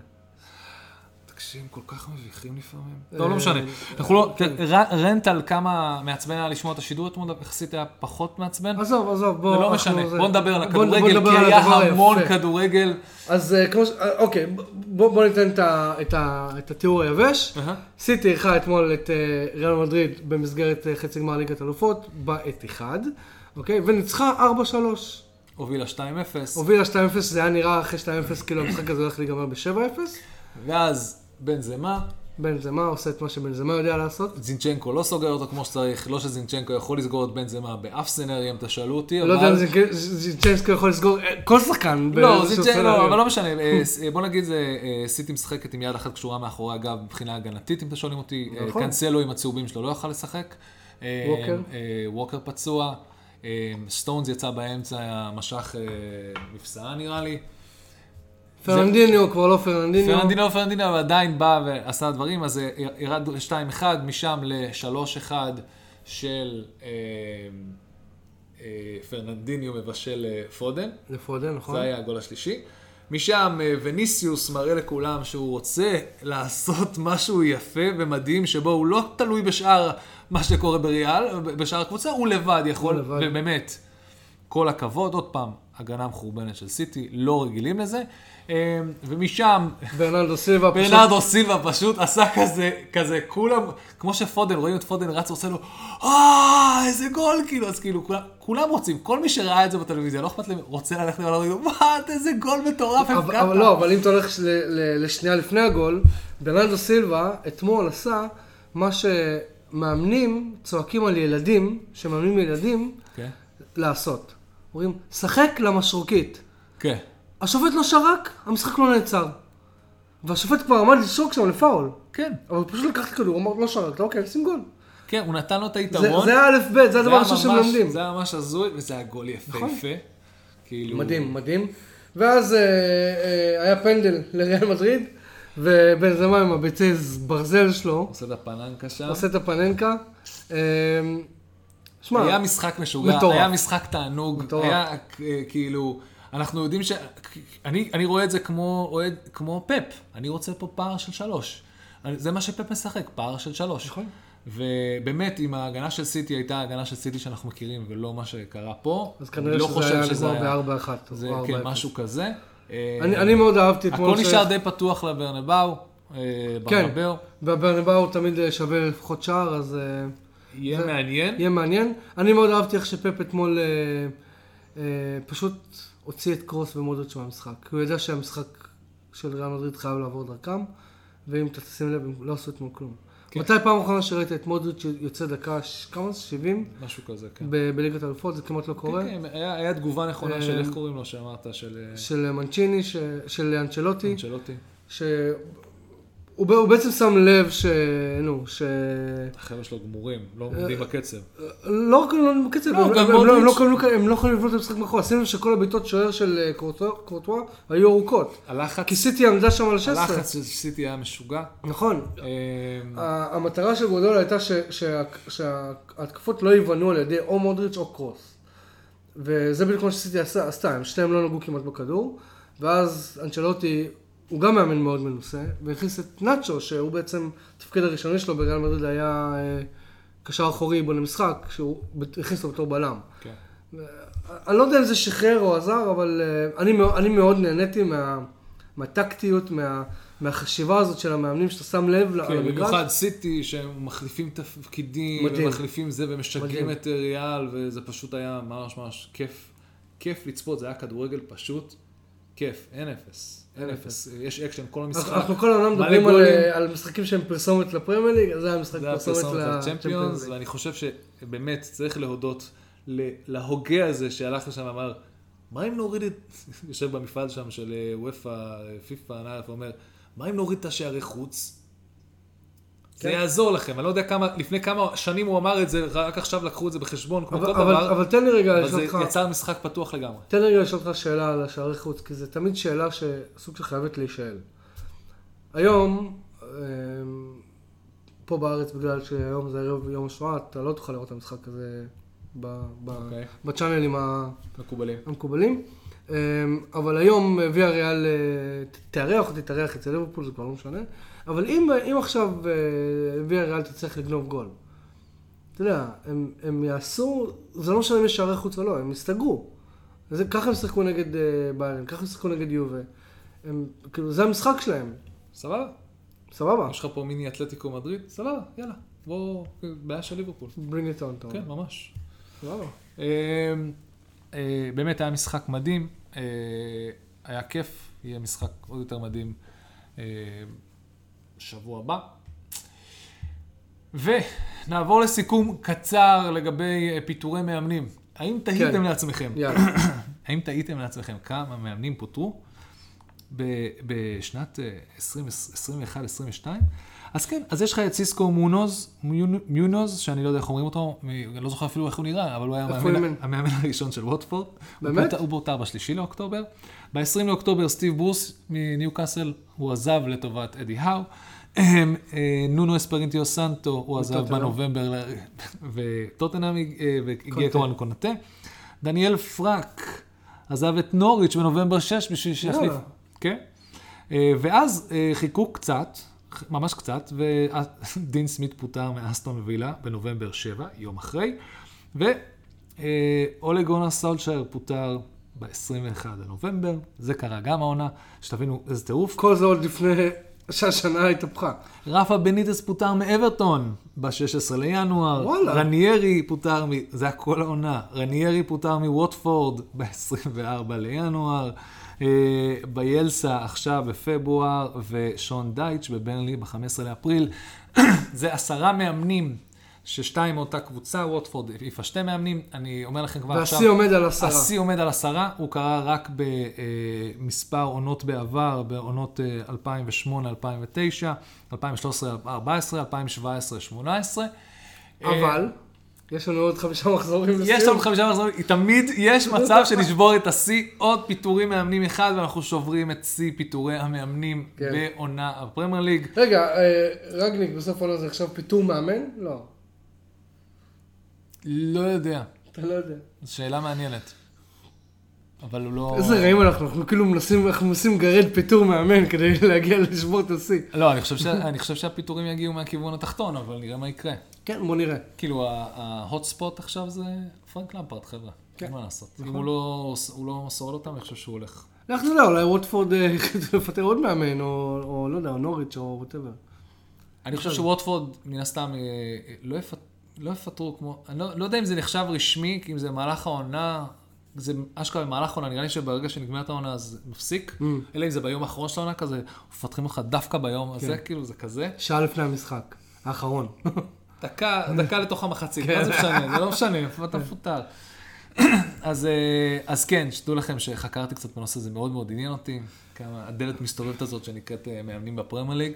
תקשיב, כל כך מביכים לפעמים. אה, לא, לא משנה. אנחנו לא, כן. ר- רנטל כמה מעצבן היה לשמוע את השידור אתמול, יחסית היה פחות מעצבן. עזוב, עזוב, בוא... זה לא משנה. בוא נדבר על הכדורגל, כי על היה המון. כדורגל. אז אה, כמו ש... אה, אוקיי, בוא ניתן את התיאור היבש. סיטי אירחה אתמול את ריאל מדריד במסגרת חצי גמר ליגת אלופות באתיחד, אוקיי? וניצחה 4-3. הובילה 2-0, הובילה 2-0, זה היה נראה אחרי 2-0 כאילו המשחק הזה הולך להיגמר ב-7-0. ואז בן זמה, בן זמה עושה את מה שבן זמה יודע לעשות. זינצ'נקו לא סוגר אותו כמו שצריך, לא שזינצ'נקו יכול לסגור את בן זמה באף סצנרי, אם תשאלו אותי, לא יודע אם אבל... זינצ'נסקו יכול לסגור אה, כל שחקן. לא, זינצ'נקו. לא, אבל לא משנה, אה, אה, בוא נגיד זה, סיטי משחקת עם יד אחת קשורה מאחורי הגב מבחינה הגנתית, אם אתם שואלים אותי. נכון. קאנסלו עם הצהובים שלו לא יכל לשחק. ווקר. ווקר פצוע. אה, סטונס יצא באמצע, משך אה, מפסעה נראה לי. פרננדיניו כבר לא פרננדיניו. פרננדיניו, פרננדיניו, אבל עדיין בא ועשה דברים, אז אה, ירד ל-2-1, משם ל-3-1 של אה, אה, פרננדיניו מבשל אה, פודן. לפודן, נכון? זה היה הגול השלישי. משם אה, וניסיוס מראה לכולם שהוא רוצה לעשות משהו יפה ומדהים, שבו הוא לא תלוי בשאר מה שקורה בריאל, בשאר הקבוצה, הוא לבד יכול, הוא לבד. ובאמת, כל הכבוד, עוד פעם, הגנה מחורבנת של סיטי, לא רגילים לזה. אה, ומשם, ברנלדו סילבה פשוט... ברנרדו סילבה פשוט עשה כזה, כזה, כולם, כמו שפודן, רואים את פודן רץ ועושה לו, אה, איזה גול, כאילו, אז כאילו, כולם, כולם רוצים, כל מי שראה את זה בטלוויזיה, לא אכפת להם, רוצה ללכת ולהגיד, מה, איזה גול מטורף, אבל, הפקעת." אבל לא, אבל אם אתה הולך לשנייה לפני הגול, ברנלדו סילבה אתמול עשה מה שמאמנים צועקים על ילדים, שמאמנים ילדים, כן, לעשות. אומרים, שחק למשרוקית. כן, השופט לא שרק, המשחק לא נעצר. והשופט כבר עמד לשרוק שם לפאול. כן, אבל פשוט לקח את הכדור, הוא אמר, לא שרקת, אוקיי, נשים גול. כן, הוא נתן לו את היתרון. זה א' ב', זה הדבר היה הראשון שהם לומדים. זה היה ממש הזוי, וזה היה גול יפהפה. נכון. כאילו... מדהים, מדהים. ואז אה, אה, היה פנדל לריאל מדריד, ובן זמן עם הביצי ברזל שלו, עושה את הפננקה שם. עושה את הפננקה. אה, שמע, היה משחק משוגע. היה משחק תענוג, מטורף. היה אה, כאילו, אנחנו יודעים ש... אני, אני רואה את זה כמו, אוהד, כמו פפ, אני רוצה פה פער של שלוש. זה מה שפפ משחק, פער של שלוש. נכון. ובאמת, אם ההגנה של סיטי הייתה ההגנה של סיטי שאנחנו מכירים, ולא מה שקרה פה, אז אני כנראה לא שזה חושב היה שזה נגמר היה- בארבע אחת. זה כן. משהו כזה. אה, אני אני מאוד אהבתי אתמול. הכל ש- נשאר די פתוח לברנבאו, אה, כן. ברנבאו. בברנבאו תמיד אה, שווה לפחות שער, אז אה, יהיה זה- מעניין. יהיה מעניין. אני מאוד אהבתי איך שפפ אתמול אה, אה, פשוט הוציא את קרוס ומודריץ' מהמשחק. כי הוא ידע שהמשחק של ריאל מדריד חייב לעבור דרכם, ואם אתה תשים לב, הם לא עשו אתמול כלום. כן. מתי פעם אחרונה שראית את מודריץ' יוצא דקה, ש- כמה זה? 70? משהו כזה, כן. בליגת האלופות, זה כמעט לא קורה. כן, כן, היה היה תגובה נכונה של אה, איך קוראים לו שאמרת, של אה, של מנצ'יני, ש- של אנצ'לוטי, אנצ'לוטי. שהוא ב- הוא בעצם שם לב ש... נו, ש... החבר'ה שלו גמורים, לא עומדים בקצב. לא רק לא עומדים בקצב, לא, הם- לא- לא. יכולים- הם לא יכולים לבנות את המשחק מאחורה. שימו לב שכל הבעיטות שוער של אה, קורטואה- היו ארוכות. הלחץ, כי סיטי עמדה שם על 16. הלחץ של סיטי היה משוגע. נכון. אה, ה- המטרה של גודל הייתה שההתקפות לא ייבנו על ידי או מודריץ' או קרוס. וזה בדיוק מה שסיטי עשתה, הם שניהם לא נגעו כמעט בכדור. ואז אנצ'לוטי, הוא גם מאמן מאוד מנוסה, והכניס את נאצ'ו, שהוא בעצם, התפקיד הראשוני שלו בריאל מדריד היה אה, קשר אחורי בו למשחק, שהוא הכניס אותו בתור בלם. כן. אני לא יודע אם זה שחרר או עזר, אבל אה, אני, אני מאוד נהניתי מה, מהטקטיות, מה, מהחשיבה הזאת של המאמנים, שאתה שם לב כן, המגרש. במיוחד סיטי, שהם מחליפים תפקידים, מדהים. ומחליפים זה, ומשגעים מדהים. את ריאל, וזה פשוט היה ממש ממש כיף. כיף לצפות, זה היה כדורגל פשוט כיף, אין אפס. אין אפס. יש אקשן כל המשחק. אנחנו כל הזמן מלא מדברים על. אה, על משחקים שהם פרסומת לפרמייר ליג, זה היה משחק זה היה פרסומת לצ'מפיונס. ואני חושב שבאמת צריך להודות להוגה הזה שהלך לשם ואמר, מה אם נוריד את, יושב במפעל שם של אה, אופ"א, פיפא, נאלף, ואומר, מה אם נוריד את השערי חוץ? זה כן. יעזור לכם, אני לא יודע כמה, לפני כמה שנים הוא אמר את זה, רק עכשיו לקחו את זה בחשבון, כמו אבל, כל אבל, דבר, אבל תן לי רגע אבל לשאול זה אותך, יצר משחק פתוח לגמרי. תן לי רגע לשאול אותך שאלה על השערי חוץ, כי זו תמיד שאלה שסוג של חייבת להישאל. היום, אה, פה בארץ, בגלל שהיום זה ערב יום השואה, אתה לא תוכל לראות את המשחק הזה אוקיי. בצ'אנלים. המקובלים. אמ, אבל היום ויה ריאל אה, תארח או תתארח אצל ליברפול, זה כבר לא משנה. אבל אם, אם עכשיו אה, ויה ריאל תצטרך לגנוב גול, אתה יודע, הם, הם יעשו, זה לא משנה אם יש שערי חוץ או לא, הם יסתגרו. זה, ככה הם שיחקו נגד אה, ביירן, ככה הם שיחקו נגד יובה. הם, כאילו, זה המשחק שלהם, סבבה? סבבה? יש לך פה מיני אתלטיקו מדריד? סבבה, יאללה. בוא, בעיה של ליברפול. bring it on, אתה כן. ממש. סבבה. אה, אה, באמת היה משחק מדהים, היה כיף, יהיה משחק עוד יותר מדהים שבוע הבא. ונעבור לסיכום קצר לגבי אה, פיטורי מאמנים. האם תהיתם כן. לעצמכם, יאללה. האם תהיתם לעצמכם כמה מאמנים פוטרו? ב- בשנת אה, 2021-2022. אז כן, אז יש לך את סיסקו מונוז, מיונ- מיונוז, שאני לא יודע איך אומרים אותו, אני לא זוכר אפילו איך הוא נראה, אבל הוא היה המאמן? המאמן הראשון של ווטפורד. באמת? הוא פוט- הוא פוטר בשלישי לאוקטובר. ב-20 לאוקטובר סטיב ברוס מניו קאסל, הוא עזב לטובת אדי האו. אה, נונו אספרינטיו סנטו, הוא עזב. בנובמבר, וטוטנאם אה, קונטה. כמובן קונטה. דניאל פרק עזב את נוריץ' בנובמבר 6 בשביל שיחליף. כן. אה, ואז חיכו קצת, ממש קצת, ודין סמית פוטר מאסטון וילה בנובמבר 7, יום אחרי, ואולה גונר סולשייר פוטר ב-21 לנובמבר, זה קרה גם העונה, שתבינו איזה טירוף. כל זה עוד לפני שהשנה התהפכה. רפה בניטס פוטר מאברטון ב-16 לינואר. וואלה. רניירי פוטר, מ... זה היה כל העונה. רניירי פוטר מווטפורד ב-24 לינואר. אה, ביילסה עכשיו בפברואר, ושון דייטש בברנלי ב-15 לאפריל. זה עשרה מאמנים, ששתיים מאותה קבוצה, ווטפורד העיפה שתי מאמנים. אני אומר לכם כבר עכשיו... והשיא עומד על עשרה. השיא עומד על עשרה, הוא קרה רק במספר עונות בעבר, בעונות אה, 2008-2009, 2013-2014, 2017-2018. אבל, יש לנו עוד חמישה מחזורים יש לנו חמישה מחזורים, תמיד יש מצב שנשבור את השיא, עוד פיטורים מאמנים אחד, ואנחנו שוברים את שיא פיטורי המאמנים כן. בעונה הפרמייר ליג. רגע, אה, רגניק בסוף העונה זה עכשיו פיטור מאמן? לא, לא יודע, אתה לא יודע. זו שאלה מעניינת. אבל הוא לא... איזה רעים אנחנו, אנחנו כאילו מנסים, אנחנו מנסים לגרד פיטור מאמן כדי להגיע לשבור את השיא. לא, אני חושב, ש... אני חושב שהפיטורים יגיעו מהכיוון התחתון, אבל נראה מה יקרה. כן, בוא נראה. כאילו, ההוט ספוט עכשיו זה פרנק למפרט, חבר'ה. כן. אין מה לעשות. נכון. אם הוא לא, הוא לא שורד אותם, אני חושב שהוא הולך. לך תדע, אולי ווטפורד אה, יחליטו לפטר עוד מאמן, או לא יודע, נוריץ' או ווטאבר. אני חושב שווטפורד, מן הסתם, אה, לא, יפט... לא יפטרו כמו... אני לא, לא יודע אם זה נחשב רשמי, כי אם זה מהלך העונה, זה אשכרה במהלך העונה, נראה לי שברגע שנגמרת העונה אז מפסיק. Mm. אלא אם זה ביום האחרון של העונה כזה, מפתחים אותך דווקא ביום הזה, כן. כאילו, זה כזה. שעה לפני המשחק, האחרון. דקה, דקה לתוך המחצית, כן. מה זה משנה? זה לא משנה, אתה מפוטר. אז, אה, אז כן, שתדעו לכם שחקרתי קצת בנושא, זה מאוד מאוד עניין אותי. כמה הדלת מסתובבת הזאת שנקראת אה, מאמנים בפרמייר ליג.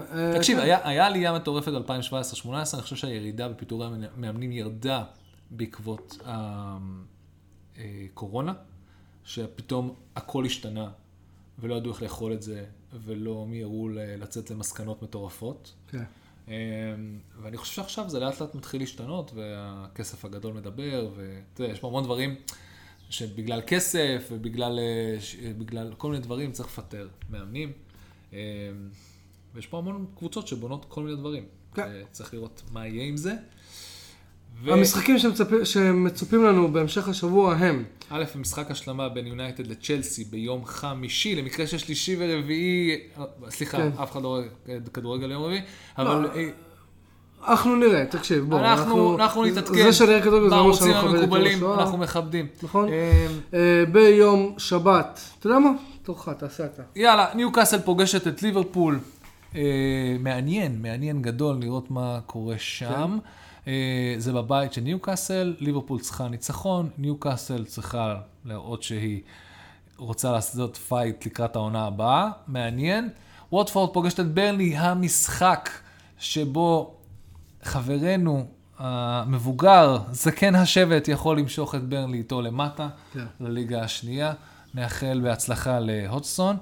אה, תקשיב, כן. היה, היה עלייה מטורפת ב-2017-2018, אני חושב שהירידה בפיטורי המאמנים ירדה בעקבות הקורונה, שפתאום הכל השתנה, ולא ידעו איך לאכול את זה, ולא מיהרו לצאת למסקנות מטורפות. כן. אמ, ואני חושב שעכשיו זה לאט לאט מתחיל להשתנות, והכסף הגדול מדבר, ואתה יודע, יש פה המון דברים שבגלל כסף ובגלל אה, כל מיני דברים צריך לפטר מאמנים. אמ, ויש פה המון קבוצות שבונות כל מיני דברים. כן. צריך לראות מה יהיה עם זה. ו- המשחקים שמצפ- שמצופים לנו בהמשך השבוע הם, א', משחק השלמה בין יונייטד לצ'לסי ביום חמישי, למקרה של שלישי ורביעי, אה, סליחה, כן. אף אחד לא רואה כדורגל יום רביעי, אבל לא, אה, אנחנו נראה, תקשיב, בוא, אנחנו, אנחנו נתעדכן זה שנראה כדורגל זה לא שאנחנו מכבדים המקובלים. אנחנו מכבדים. נכון? אה, אה, ביום שבת, אתה יודע מה? תורך, תעשה אתה. יאללה, ניו קאסל פוגשת את ליברפול. אה, מעניין, מעניין גדול לראות מה קורה שם. אה, זה בבית של ניו קאסל, ליברפול צריכה ניצחון, ניו קאסל צריכה להראות שהיא רוצה לעשות fight לקראת העונה הבאה, מעניין. ווטפורד פוגשת את ברנלי, המשחק שבו חברנו המבוגר, זקן השבט, יכול למשוך את ברנלי איתו למטה, כן. לליגה השנייה. נאחל בהצלחה להודסון.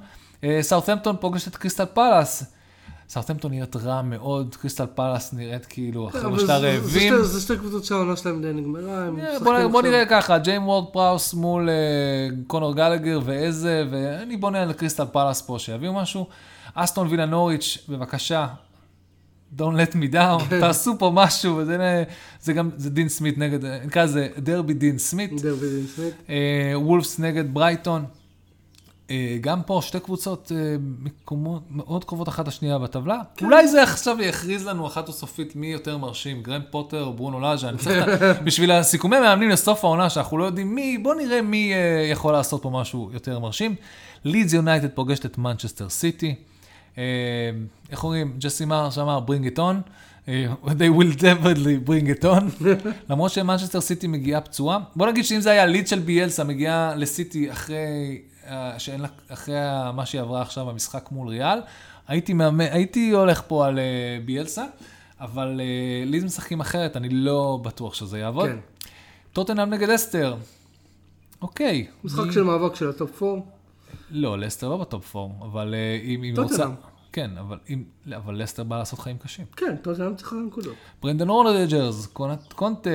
אה, סאות'מפטון פוגשת את קריסטל פלאס. סאות'מפטון נראית רע מאוד, קריסטל פלאס נראית כאילו אבל שלה זה- זה רעבים. זה שתי קבוצות שהעונה שלהם די נגמרה, הם אה, משחקים בוא. נראה ככה, ג'יימס וורד פראוס מול אה, קונור גלגר ואיזה, ואני בונה על קריסטל פלאס פה, שיביאו משהו. אסטון וילה נוריץ', בבקשה, don't let me down, תעשו פה משהו, וזה זה גם, זה דין סמית נגד, נקרא לזה דרבי דין סמית. דרבי דין סמית. אה, וולפס נגד ברייטון. אה, גם פה שתי קבוצות אה, מקומות מאוד קרובות אחת לשנייה בטבלה. אולי זה עכשיו יכריז לנו אחת וסופית מי יותר מרשים, גרהאם פוטר או ברונו לאז'ה. אני ה- בשביל הסיכומי מאמנים לסוף העונה, שאנחנו לא יודעים מי, בוא נראה מי אה, יכול לעשות פה משהו יותר מרשים. לידס יונייטד פוגשת את מנצ'סטר סיטי. איך אומרים? ג'סי מרש אמר bring it on. they will definitely bring it on. למרות שמנצ'סטר סיטי מגיעה פצועה. בוא נגיד שאם זה היה לידס של ביאלסה מגיעה לסיטי אחרי שאין לה, אחרי מה שהיא עברה עכשיו במשחק מול ריאל, הייתי, מאמן, הייתי הולך פה על אה, ביאלסה, אבל אה, לידס משחקים אחרת, אני לא בטוח שזה יעבוד. כן. טוטנאם נגד לסטר. אוקיי. משחק מי- של מאבק של הטופ 4. לא, לסטר לא בטופ 4, אבל אה, אם היא. רוצה... כן, אבל, אם, אבל לסטר בא לעשות חיים קשים. כן, טוטנאם צריכה נקודות. ברנדן רוג'רס, קונטה,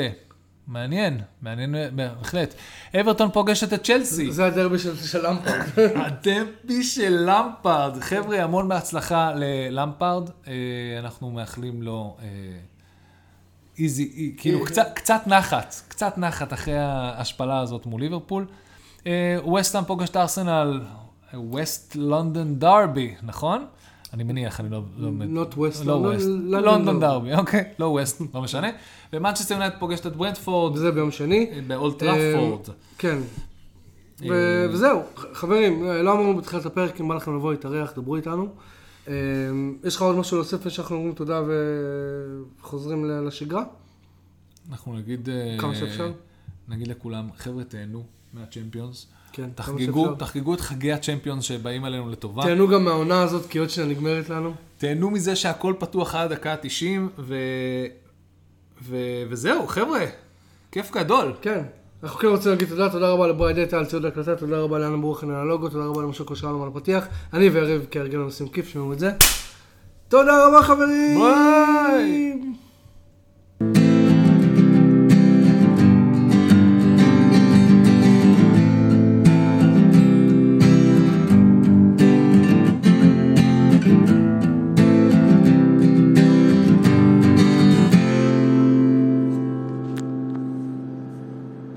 מעניין, מעניין בהחלט. אברטון פוגשת את צ'לסי. זה הדרבי של של למפרד. הדרבי של למפרד. חבר'ה, המון בהצלחה ללמפרד. אה, אנחנו מאחלים לו אה, easy, כאילו קצת, קצת נחת, קצת נחת אחרי ההשפלה הזאת מול ליברפול. ווסטהאם פוגשת ארסנל, West London derby, נכון? אני מניח, אני לא... לא Not West לא West, London. derby, אוקיי, לא West, לא משנה. ומנצ'סטר יונייטד פוגשת את ברנדפורד וזה ביום שני. באולד טראפורד. כן. אה, וזהו, חברים, לא אמרנו בתחילת הפרק, אם בא לכם לבוא להתארח, דברו איתנו. אה, יש לך עוד משהו להוסיף לפני שאנחנו אומרים תודה וחוזרים לשגרה? אנחנו נגיד... אה, כמה שאפשר. נגיד לכולם, חבר'ה, תהנו מהצ'מפיונס. כן, תחגגו. תחגגו את חגי הצ'מפיונס שבאים עלינו לטובה. תהנו גם מהעונה הזאת, כי עוד שנייה נגמרת לנו. תהנו מזה שהכל פתוח עד הדקה ה-90, ו... ו... וזהו, חבר'ה, כיף גדול. כן. אנחנו כן רוצים להגיד תודה, תודה רבה לבריידי טל, ציוד הקלטה, תודה רבה לאנה ברוכן על הלוגו, תודה רבה למשהו קושרנו על הפתיח. אני ויריב כהרגלנו עושים כיף, שמעו את זה. תודה רבה חברים! ביי!